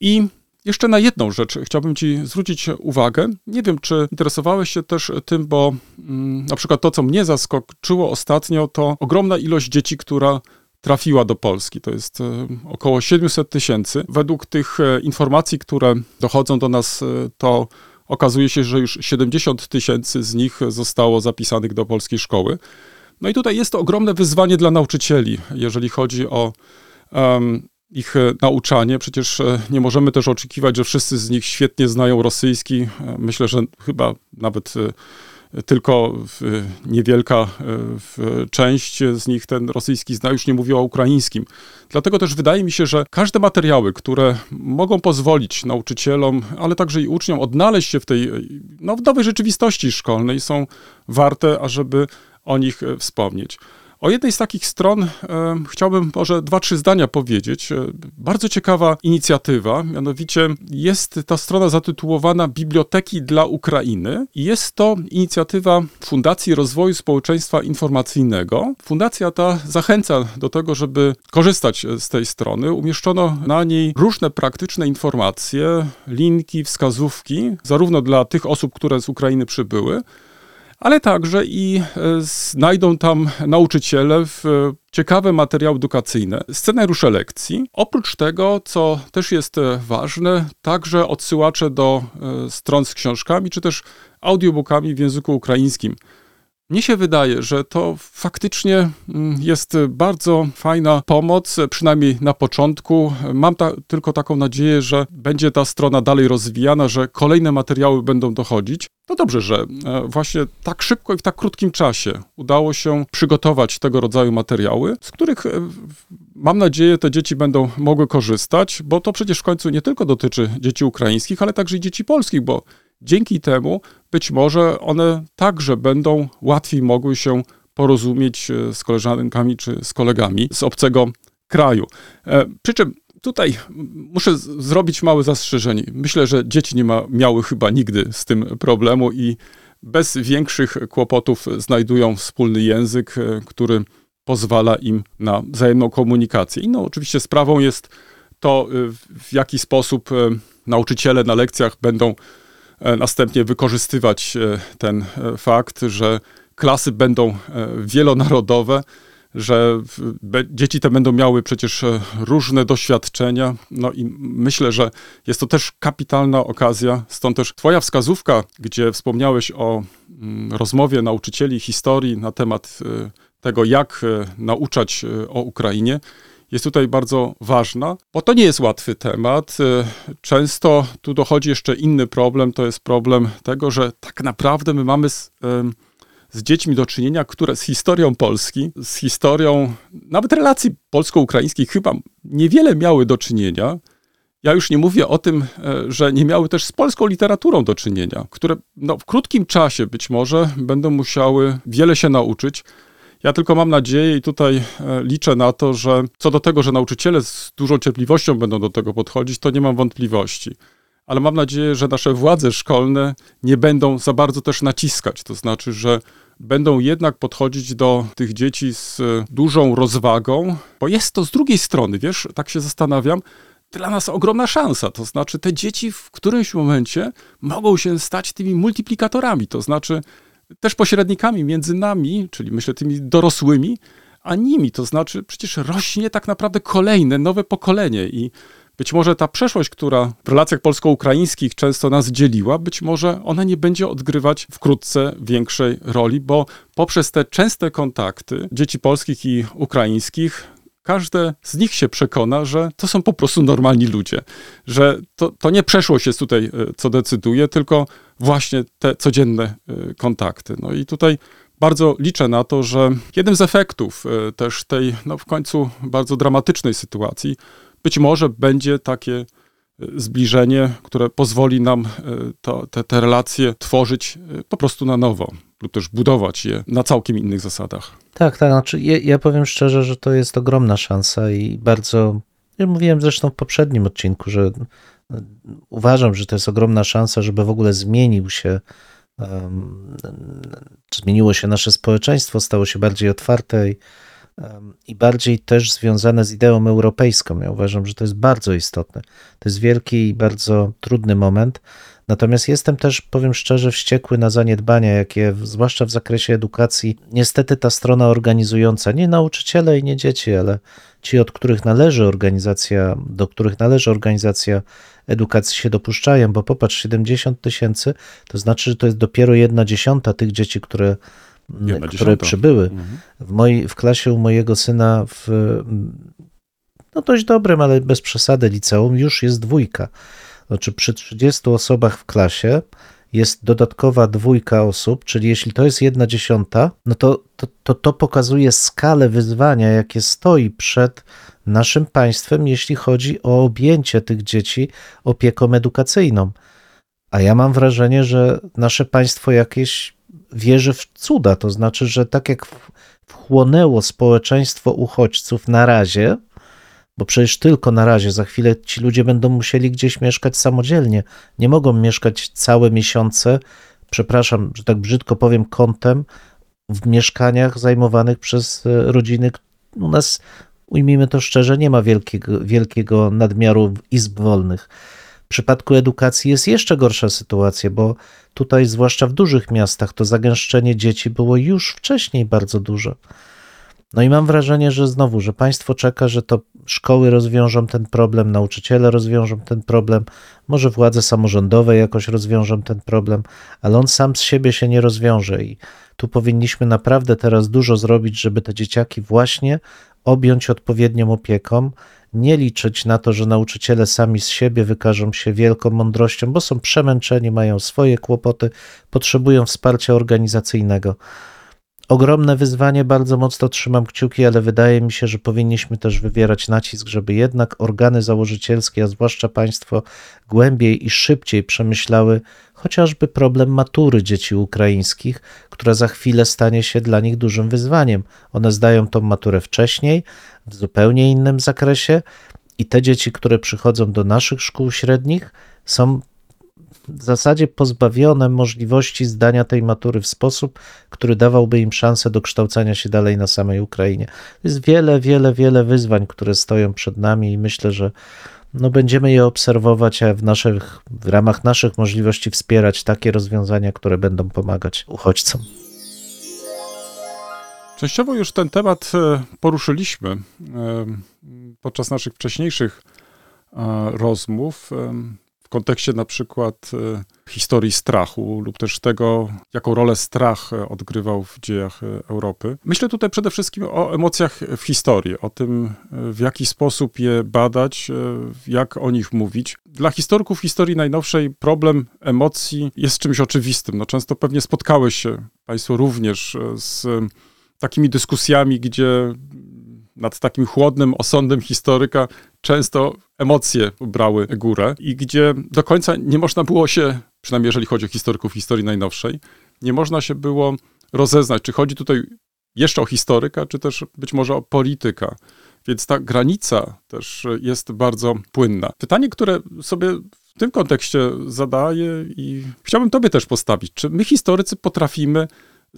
I jeszcze na jedną rzecz chciałbym Ci zwrócić uwagę. Nie wiem, czy interesowałeś się też tym, bo mm, na przykład to, co mnie zaskoczyło ostatnio, to ogromna ilość dzieci, która trafiła do Polski. To jest e, około 700 tysięcy. Według tych e, informacji, które dochodzą do nas, e, to okazuje się, że już 70 tysięcy z nich zostało zapisanych do polskiej szkoły. No i tutaj jest to ogromne wyzwanie dla nauczycieli, jeżeli chodzi o em, ich nauczanie. Przecież nie możemy też oczekiwać, że wszyscy z nich świetnie znają rosyjski. Myślę, że chyba nawet tylko niewielka e, część z nich ten rosyjski zna, już nie mówię o ukraińskim. Dlatego też wydaje mi się, że każde materiały, które mogą pozwolić nauczycielom, ale także i uczniom odnaleźć się w tej no, w nowej rzeczywistości szkolnej, są warte, ażeby o nich e, wspomnieć. O jednej z takich stron e, chciałbym może dwa, trzy zdania powiedzieć. E, bardzo ciekawa inicjatywa, mianowicie jest ta strona zatytułowana Biblioteki dla Ukrainy jest to inicjatywa Fundacji Rozwoju Społeczeństwa Informacyjnego. Fundacja ta zachęca do tego, żeby korzystać z tej strony. Umieszczono na niej różne praktyczne informacje, linki, wskazówki, zarówno dla tych osób, które z Ukrainy przybyły, ale także i e, znajdą tam nauczyciele w e, ciekawe materiały edukacyjne, scenariusze lekcji. Oprócz tego, co też jest e, ważne, także odsyłacze do stron z książkami, czy też audiobookami w języku ukraińskim. Mnie się wydaje, że to faktycznie mm, jest bardzo fajna pomoc, przynajmniej na początku. Mam ta, tylko taką nadzieję, że będzie ta strona dalej rozwijana, że kolejne materiały będą dochodzić. No dobrze, że e, właśnie tak szybko i w tak krótkim czasie udało się przygotować tego rodzaju materiały, z których e, mam nadzieję te dzieci będą mogły korzystać, bo to przecież w końcu nie tylko dotyczy dzieci ukraińskich, ale także i dzieci polskich, bo dzięki temu być może one także będą łatwiej mogły się porozumieć e, z koleżankami czy z kolegami z obcego kraju. E, Przy czym tutaj muszę zrobić małe zastrzeżenie. Myślę, że dzieci nie ma, miały chyba nigdy z tym problemu i bez większych kłopotów znajdują wspólny język, e, który pozwala im na wzajemną komunikację. Inną oczywiście sprawą jest to, w- jaki sposób nauczyciele na lekcjach będą następnie wykorzystywać e, ten e, fakt, że klasy będą e, wielonarodowe, że dzieci te będą miały przecież e, różne doświadczenia. No i myślę, że jest to też kapitalna okazja. Stąd też Twoja wskazówka, gdzie wspomniałeś o mm, rozmowie nauczycieli historii na temat e, tego, jak e, nauczać e, o Ukrainie, jest tutaj bardzo ważna, bo to nie jest łatwy temat. E, Często tu dochodzi jeszcze inny problem, to jest problem tego, że tak naprawdę my mamy z, z dziećmi do czynienia, które z historią Polski, z historią nawet relacji polsko-ukraińskich chyba niewiele miały do czynienia. Ja już nie mówię o tym, e, że nie miały też z polską literaturą do czynienia, które no, w krótkim czasie być może będą musiały wiele się nauczyć. Ja tylko mam nadzieję i tutaj e, liczę na to, że co do tego, że nauczyciele z dużą cierpliwością będą do tego podchodzić, to nie mam wątpliwości. Ale mam nadzieję, że nasze władze szkolne nie będą za bardzo też naciskać. To znaczy, że będą jednak podchodzić do tych dzieci z e, dużą rozwagą, bo jest to z drugiej strony, wiesz, tak się zastanawiam, dla nas ogromna szansa. To znaczy, te dzieci w którymś momencie mogą się stać tymi multiplikatorami, to znaczy też pośrednikami między nami, czyli myślę tymi dorosłymi, a nimi. To znaczy, przecież rośnie tak naprawdę kolejne, nowe pokolenie i być może ta przeszłość, która w relacjach polsko-ukraińskich często nas dzieliła, być może ona nie będzie odgrywać wkrótce większej roli, bo poprzez te częste kontakty dzieci polskich i ukraińskich każde z nich się przekona, że to są po prostu normalni ludzie, że to, to nie przeszłość jest tutaj, e, co decyduje, tylko właśnie te codzienne e, kontakty. No i tutaj bardzo liczę na to, że jednym z efektów e, też tej, no w końcu bardzo dramatycznej sytuacji, być może będzie takie e, zbliżenie, które pozwoli nam to, te, te relacje tworzyć po prostu na nowo lub też budować je na całkiem innych zasadach. Tak, tak. Znaczy ja, ja powiem szczerze, że to jest ogromna szansa i bardzo. Ja mówiłem zresztą w poprzednim odcinku, że uważam, że to jest ogromna szansa, żeby w ogóle zmienił się, zmieniło się nasze społeczeństwo, stało się bardziej otwarte i, i bardziej też związane z ideą europejską. Ja uważam, że to jest bardzo istotne. To jest wielki i bardzo trudny moment. Natomiast jestem też, powiem szczerze, wściekły na zaniedbania, jakie, zwłaszcza w zakresie edukacji, niestety ta strona organizująca, nie nauczyciele i nie dzieci, ale ci, od których należy organizacja, do których należy organizacja edukacji się dopuszczają, bo popatrz, 70 tysięcy, to znaczy, że to jest dopiero jedna dziesiąta tych dzieci, które Jedna które dziesiąta. przybyły. Mhm. W, mojej, w klasie u mojego syna w no dość dobrym, ale bez przesady liceum już jest dwójka. Znaczy przy 30 osobach w klasie jest dodatkowa dwójka osób, czyli jeśli to jest jedna dziesiąta, no to to, to to pokazuje skalę wyzwania, jakie stoi przed naszym państwem, jeśli chodzi o objęcie tych dzieci opieką edukacyjną. A ja mam wrażenie, że nasze państwo jakieś wierzy w cuda, to znaczy, że tak jak wchłonęło społeczeństwo uchodźców na razie, bo przecież tylko na razie, za chwilę ci ludzie będą musieli gdzieś mieszkać samodzielnie. Nie mogą mieszkać całe miesiące, przepraszam, że tak brzydko powiem, kątem w mieszkaniach zajmowanych przez e, rodziny. U nas, ujmijmy to szczerze, nie ma wielkiego, wielkiego nadmiaru izb wolnych. W przypadku edukacji jest jeszcze gorsza sytuacja, bo tutaj, zwłaszcza w dużych miastach, to zagęszczenie dzieci było już wcześniej bardzo duże. No i mam wrażenie, że znowu, że państwo czeka, że to szkoły rozwiążą ten problem, nauczyciele rozwiążą ten problem, może władze samorządowe jakoś rozwiążą ten problem, ale on sam z siebie się nie rozwiąże i tu powinniśmy naprawdę teraz dużo zrobić, żeby te dzieciaki właśnie objąć odpowiednią opieką, nie liczyć na to, że nauczyciele sami z siebie wykażą się wielką mądrością, bo są przemęczeni, mają swoje kłopoty, potrzebują wsparcia organizacyjnego. Ogromne wyzwanie, bardzo mocno trzymam kciuki, ale wydaje mi się, że powinniśmy też wywierać nacisk, żeby jednak organy założycielskie, a zwłaszcza państwo, głębiej i szybciej przemyślały chociażby problem matury dzieci ukraińskich, która za chwilę stanie się dla nich dużym wyzwaniem. One zdają tą maturę wcześniej, w zupełnie innym zakresie, i te dzieci, które przychodzą do naszych szkół średnich, są w zasadzie pozbawione możliwości zdania tej matury w sposób, który dawałby im szansę do kształcenia się dalej na samej Ukrainie. Jest wiele, wiele, wiele wyzwań, które stoją przed nami i myślę, że no będziemy je obserwować, a w, naszych, w ramach naszych możliwości wspierać takie rozwiązania, które będą pomagać uchodźcom. Częściowo już ten temat e, poruszyliśmy e, podczas naszych wcześniejszych e, rozmów w kontekście na przykład e, historii strachu lub też tego, jaką rolę strach e, odgrywał w dziejach e, Europy. Myślę tutaj przede wszystkim o emocjach w historii, o tym, w jaki sposób je badać, jak o nich mówić. Dla historyków historii najnowszej problem emocji jest czymś oczywistym. No, często pewnie spotkały się Państwo również z takimi dyskusjami, gdzie nad takim chłodnym osądem historyka często emocje brały górę i gdzie do końca nie można było się, przynajmniej jeżeli chodzi o historyków historii najnowszej, nie można się było rozeznać, czy chodzi tutaj jeszcze o historyka, czy też być może o polityka. Więc ta granica też jest bardzo płynna. Pytanie, które sobie w tym kontekście zadaję i chciałbym Tobie też postawić. Czy my, historycy, potrafimy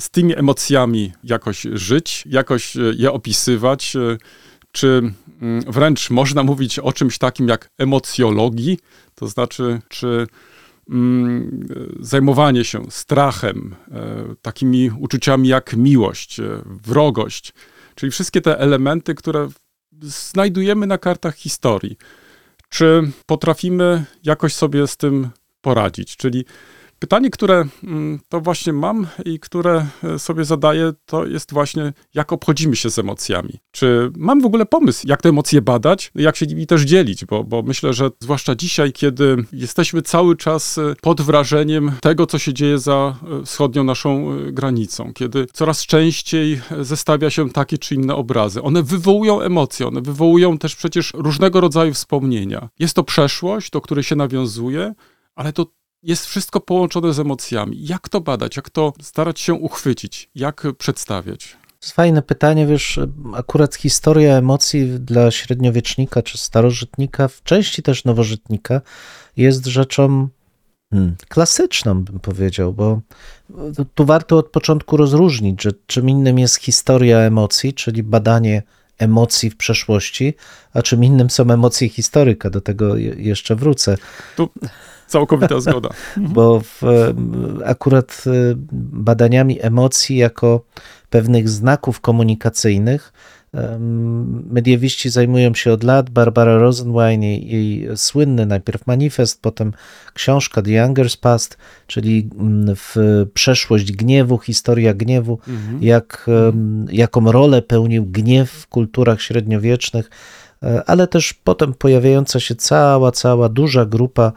z tymi emocjami jakoś żyć, jakoś e, je opisywać? e, Czy mm, wręcz można mówić o czymś takim jak emocjologii? To znaczy, czy mm, e, zajmowanie się strachem, takimi uczuciami jak miłość, wrogość, czyli wszystkie te elementy, które znajdujemy na kartach historii. Czy potrafimy jakoś sobie z tym poradzić? Czyli pytanie, które mm, to właśnie mam i które e, sobie zadaję, to jest właśnie, jak obchodzimy się z emocjami. Czy mam w ogóle pomysł, jak te emocje badać, jak się nimi też dzielić, bo, bo myślę, że zwłaszcza dzisiaj, kiedy jesteśmy cały czas e, pod wrażeniem tego, co się dzieje za e, wschodnią naszą granicą, kiedy coraz częściej zestawia się takie czy inne obrazy. One wywołują emocje, one wywołują też przecież różnego rodzaju wspomnienia. Jest to przeszłość, do której się nawiązuje, ale to jest wszystko połączone z emocjami. Jak to badać? Jak to starać się uchwycić? Jak przedstawiać? Fajne pytanie, wiesz, akurat historia emocji dla średniowiecznika czy starożytnika, w części też nowożytnika, jest rzeczą hmm, klasyczną, bym powiedział, bo tu warto od początku rozróżnić, że czym innym jest historia emocji, czyli badanie emocji w przeszłości, a czym innym są emocje historyka. Do tego je- jeszcze wrócę. Tu całkowita zgoda. bo w, akurat e, badaniami emocji jako pewnych znaków komunikacyjnych mediewiści zajmują się od lat. Barbara Rosenwein, jej, jej słynny najpierw manifest, potem książka The Younger's Past, czyli mm, w przeszłość gniewu, historia gniewu, jak, em, jaką rolę pełnił gniew w kulturach średniowiecznych, e, ale też potem pojawiająca się cała, cała duża grupa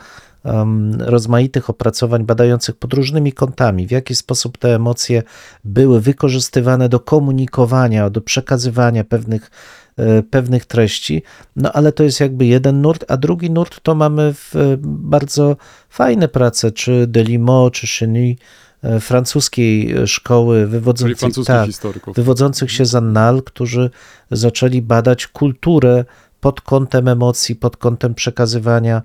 rozmaitych opracowań badających pod różnymi kątami, w jaki sposób te emocje były wykorzystywane do komunikowania, do przekazywania pewnych, e, pewnych treści. No ale to jest jakby jeden nurt, a drugi nurt to mamy w e, bardzo fajne prace, czy Delimot, czy Cheny, e, francuskiej szkoły francuskich tak, wywodzących się z Annal, którzy zaczęli badać kulturę pod kątem emocji, pod kątem przekazywania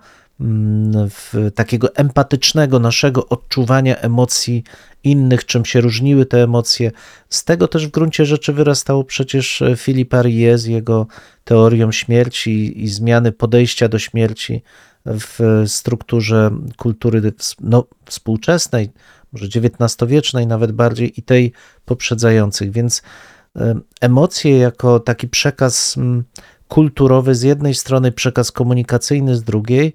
takiego empatycznego naszego odczuwania emocji innych, czym się różniły te emocje. Z tego też w gruncie rzeczy wyrastało przecież Philippe Arié z jego teorią śmierci i zmiany podejścia do śmierci w strukturze kultury no, współczesnej, może XIX-wiecznej nawet bardziej i tej poprzedzających. Więc em, emocje jako taki przekaz mm, kulturowy z jednej strony, przekaz komunikacyjny z drugiej,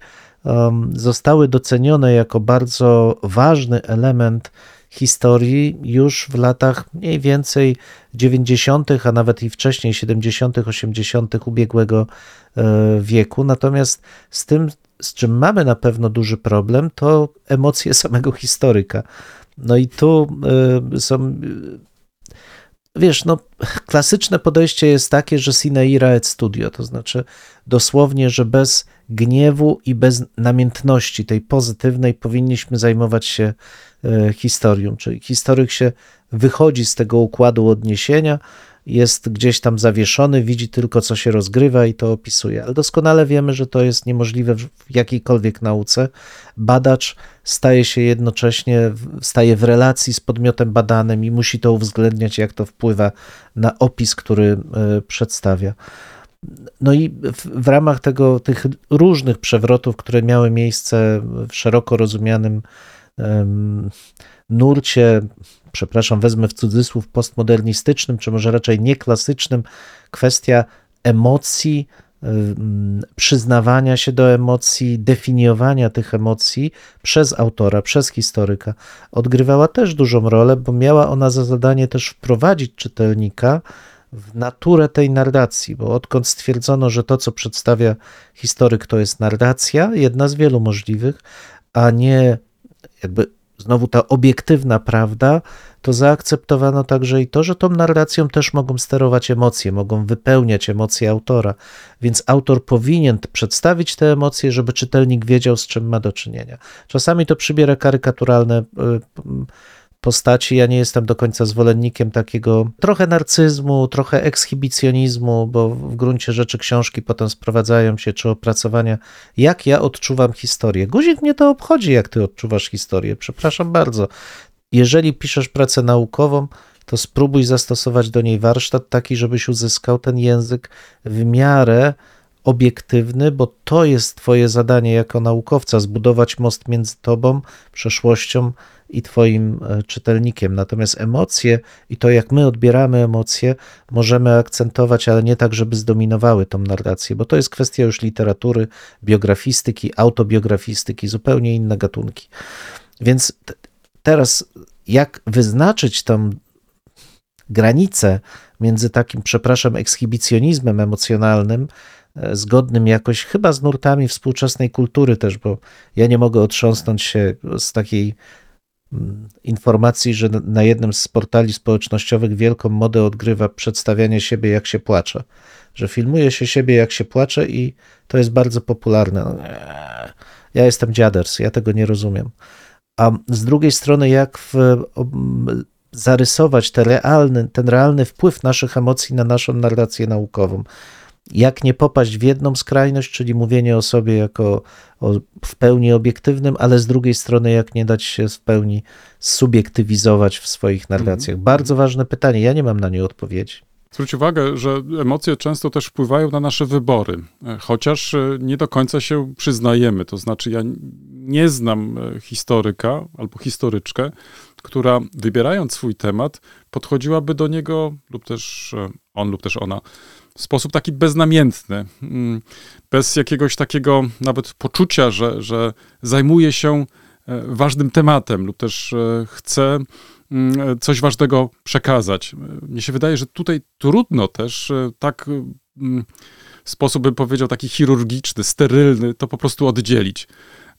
zostały docenione jako bardzo ważny element historii już w latach mniej więcej 90., a nawet i wcześniej 70., 80. ubiegłego e, wieku. Natomiast z tym, z czym mamy na pewno duży problem, to emocje samego historyka. No i tu y, są. y, Wiesz, no, klasyczne podejście jest takie, że sine ira et studio, to znaczy dosłownie, że bez gniewu i bez namiętności tej pozytywnej powinniśmy zajmować się e, historią. Czyli historyk się wychodzi z tego układu odniesienia, jest gdzieś tam zawieszony, widzi tylko, co się rozgrywa i to opisuje. Ale doskonale wiemy, że to jest niemożliwe w jakiejkolwiek nauce. Badacz staje się jednocześnie, staje w relacji z podmiotem badanym i musi to uwzględniać, jak to wpływa na opis, który e, przedstawia. No i w, w ramach tego, tych różnych przewrotów, które miały miejsce w szeroko rozumianym em, nurcie, przepraszam, wezmę w cudzysłów postmodernistycznym, czy może raczej nieklasycznym, kwestia emocji, przyznawania się do emocji, definiowania tych emocji przez autora, przez historyka, odgrywała też dużą rolę, bo miała ona za zadanie też wprowadzić czytelnika w naturę tej narracji, bo odkąd stwierdzono, że to, co przedstawia historyk, to jest narracja, jedna z wielu możliwych, a nie jakby znowu ta obiektywna prawda, to zaakceptowano także i to, że tą narracją też mogą sterować emocje, mogą wypełniać emocje autora. Więc autor powinien przedstawić te emocje, żeby czytelnik wiedział, z czym ma do czynienia. Czasami to przybiera karykaturalne y, postaci. Ja nie jestem do końca zwolennikiem takiego trochę narcyzmu, trochę ekshibicjonizmu, bo w gruncie rzeczy książki potem sprowadzają się, czy opracowania, jak ja odczuwam historię. Guzik mnie to obchodzi, jak ty odczuwasz historię. Przepraszam bardzo. Jeżeli piszesz pracę naukową, to spróbuj zastosować do niej warsztat taki, żebyś uzyskał ten język w miarę obiektywny, bo to jest Twoje zadanie jako naukowca zbudować most między Tobą, przeszłością i Twoim e, czytelnikiem. Natomiast emocje i to, jak my odbieramy emocje, możemy akcentować, ale nie tak, żeby zdominowały tą narrację, bo to jest kwestia już literatury, biografistyki, autobiografistyki, zupełnie inne gatunki. Więc teraz, jak wyznaczyć tą granicę między takim, przepraszam, ekshibicjonizmem emocjonalnym, e, zgodnym jakoś chyba z nurtami współczesnej kultury też, bo ja nie mogę otrząsnąć się z takiej informacji, że na jednym z portali społecznościowych wielką modę odgrywa przedstawianie siebie, jak się płacze. Że filmuje się siebie, jak się płacze i to jest bardzo popularne. No, nie. Ja jestem dziaders, ja tego nie rozumiem. A z drugiej strony, jak w, zarysować te realny, ten realny wpływ naszych emocji na naszą narrację naukową. Jak nie popaść w jedną skrajność, czyli mówienie o sobie jako o w pełni obiektywnym, ale z drugiej strony, jak nie dać się w pełni subiektywizować w swoich narracjach. Bardzo ważne pytanie, ja nie mam na nie odpowiedzi. Zwróć uwagę, że emocje często też wpływają na nasze wybory, e, chociaż e, nie do końca się przyznajemy. To znaczy, ja nie znam e, historyka albo historyczkę, która wybierając swój temat, podchodziłaby do niego, lub też on, lub też ona, w sposób taki beznamiętny, mm, bez jakiegoś takiego nawet poczucia, że, że zajmuje się e, ważnym tematem, lub też e, chce mm, coś ważnego przekazać. Mnie się wydaje, że tutaj trudno też e, tak mm, w sposób, bym powiedział, taki chirurgiczny, sterylny, to po prostu oddzielić.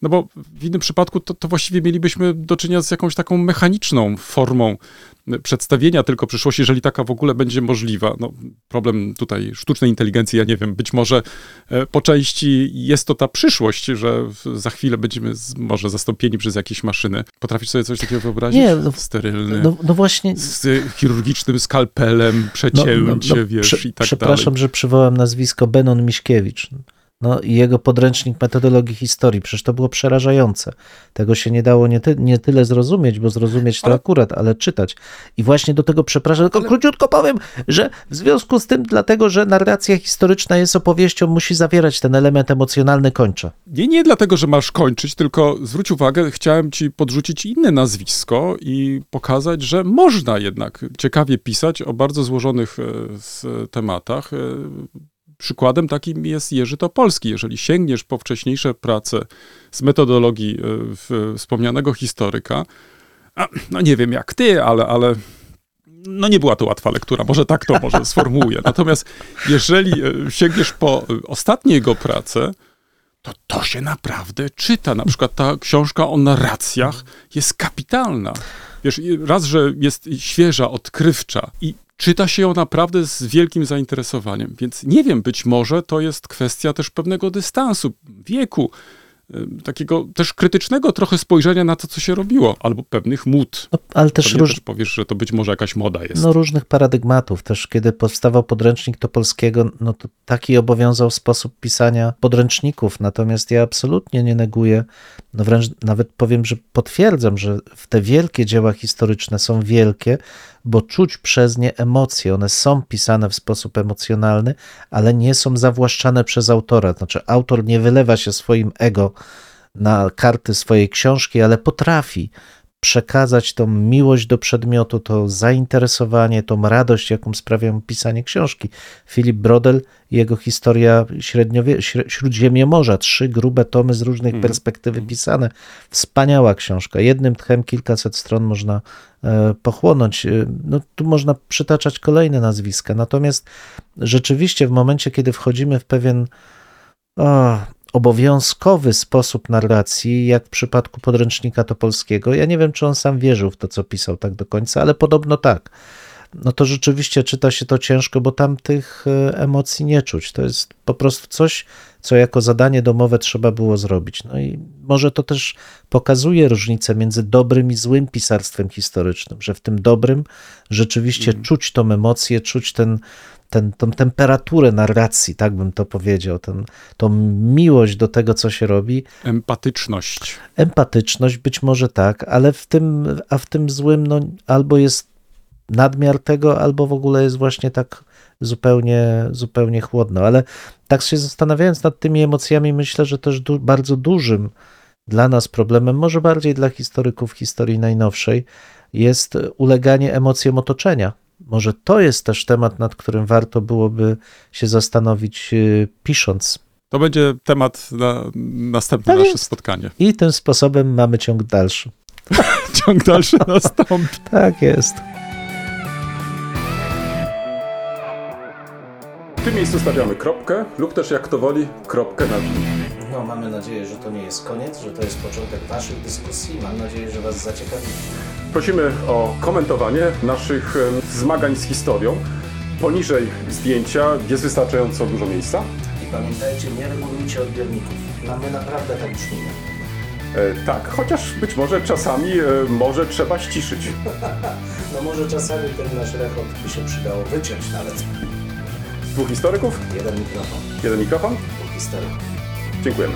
No bo w innym przypadku to, to właściwie mielibyśmy do czynienia z jakąś taką mechaniczną formą przedstawienia tylko przyszłości, jeżeli taka w ogóle będzie możliwa. No, problem tutaj sztucznej inteligencji, ja nie wiem, być może e, po części jest to ta przyszłość, że za chwilę będziemy z, może zastąpieni przez jakieś maszyny. Potrafisz sobie coś takiego wyobrazić? Nie, no- Sterylny. No, no właśnie, z chirurgicznym skalpelem, przecięcie, wiesz, prze- i tak Przepraszam, dalej. że przywołam nazwisko Benon Miśkiewicz. No i jego podręcznik metodologii historii, przecież to było przerażające. Tego się nie dało nie, ty, nie tyle zrozumieć, bo zrozumieć to Ale- akurat, ale czytać. I właśnie do tego przepraszam, tylko króciutko powiem, że w związku z tym, dlatego, że narracja historyczna jest opowieścią, musi zawierać ten element emocjonalny, kończę. Nie, nie dlatego, że masz kończyć, tylko zwróć uwagę, chciałem ci podrzucić inne nazwisko i pokazać, że można jednak ciekawie pisać o bardzo złożonych e, tematach. Przykładem takim jest Jerzy Topolski. Jeżeli sięgniesz po wcześniejsze prace z metodologii e, wspomnianego historyka, a, no nie wiem jak ty, ale, ale no nie była to łatwa lektura, może tak to może sformułuję. Natomiast jeżeli e, sięgniesz po ostatnie jego prace, to to się naprawdę czyta. Na przykład ta książka o narracjach jest kapitalna. Wiesz, raz, że jest świeża, odkrywcza i czyta się ją naprawdę z wielkim zainteresowaniem. Więc nie wiem, być może to jest kwestia też pewnego dystansu, wieku, takiego też krytycznego trochę spojrzenia na to, co się robiło, albo pewnych mód. No, ale też, Pewnie róż, też powiesz, że to być może jakaś moda jest. no, różnych paradygmatów. Też kiedy powstawał podręcznik Topolskiego, no to taki obowiązał sposób pisania podręczników. Natomiast ja absolutnie nie neguję, no wręcz nawet powiem, że potwierdzam, że te wielkie dzieła historyczne są wielkie, bo czuć przez nie emocje. One są pisane w sposób emocjonalny, ale nie są zawłaszczane przez autora. Znaczy, autor nie wylewa się swoim ego na karty swojej książki, ale potrafi przekazać tą miłość do przedmiotu, to zainteresowanie, tą radość, jaką sprawia mu pisanie książki. Filip Brodel i jego historia średniowie, śr- Śródziemiomorza, trzy grube tomy z różnych perspektywy pisane. Wspaniała książka. Jednym tchem kilkaset stron można e, pochłonąć. E, No, tu można przytaczać kolejne nazwiska. Natomiast rzeczywiście w momencie, kiedy wchodzimy w pewien o, obowiązkowy sposób narracji, jak w przypadku podręcznika Topolskiego. Ja nie wiem, czy on sam wierzył w to, co pisał tak do końca, ale podobno tak. No to rzeczywiście czyta się to ciężko, bo tam tych e, emocji nie czuć. To jest po prostu coś, co jako zadanie domowe trzeba było zrobić. No i może to też pokazuje różnicę między dobrym i złym pisarstwem historycznym, że w tym dobrym rzeczywiście czuć tą emocję, czuć ten, ten, tą temperaturę narracji, tak bym to powiedział, ten, tą miłość do tego, co się robi, Empatyczność. empatyczność być może tak, ale w tym, a w tym złym no, albo jest nadmiar tego, albo w ogóle jest właśnie tak zupełnie, zupełnie chłodno. Ale tak się zastanawiając nad tymi emocjami, myślę, że też du- bardzo dużym dla nas problemem, może bardziej dla historyków historii najnowszej, jest uleganie emocjom otoczenia. Może to jest też temat, nad którym warto byłoby się zastanowić, yy, pisząc. To będzie temat na następne Tak nasze spotkanie. I tym sposobem mamy ciąg dalszy. Ciąg dalszy nastąpi. Tak jest. W tym miejscu stawiamy kropkę lub też jak to woli, kropkę na dół. No, mamy nadzieję, że to nie jest koniec, że to jest początek Waszych dyskusji. Mam nadzieję, że Was zaciekawi. Prosimy o komentowanie naszych zmagań z historią. Poniżej zdjęcia jest wystarczająco dużo miejsca. I pamiętajcie, nie regulujcie odbiorników. No, my naprawdę tak brzmimy. E, tak, chociaż być może czasami e, może trzeba ściszyć. No może czasami ten nasz rechot by się przydało wyciąć nawet. Dwóch historyków, Jeden mikrofon, jeden mikrofon. dwóch historyków. Dziękujemy.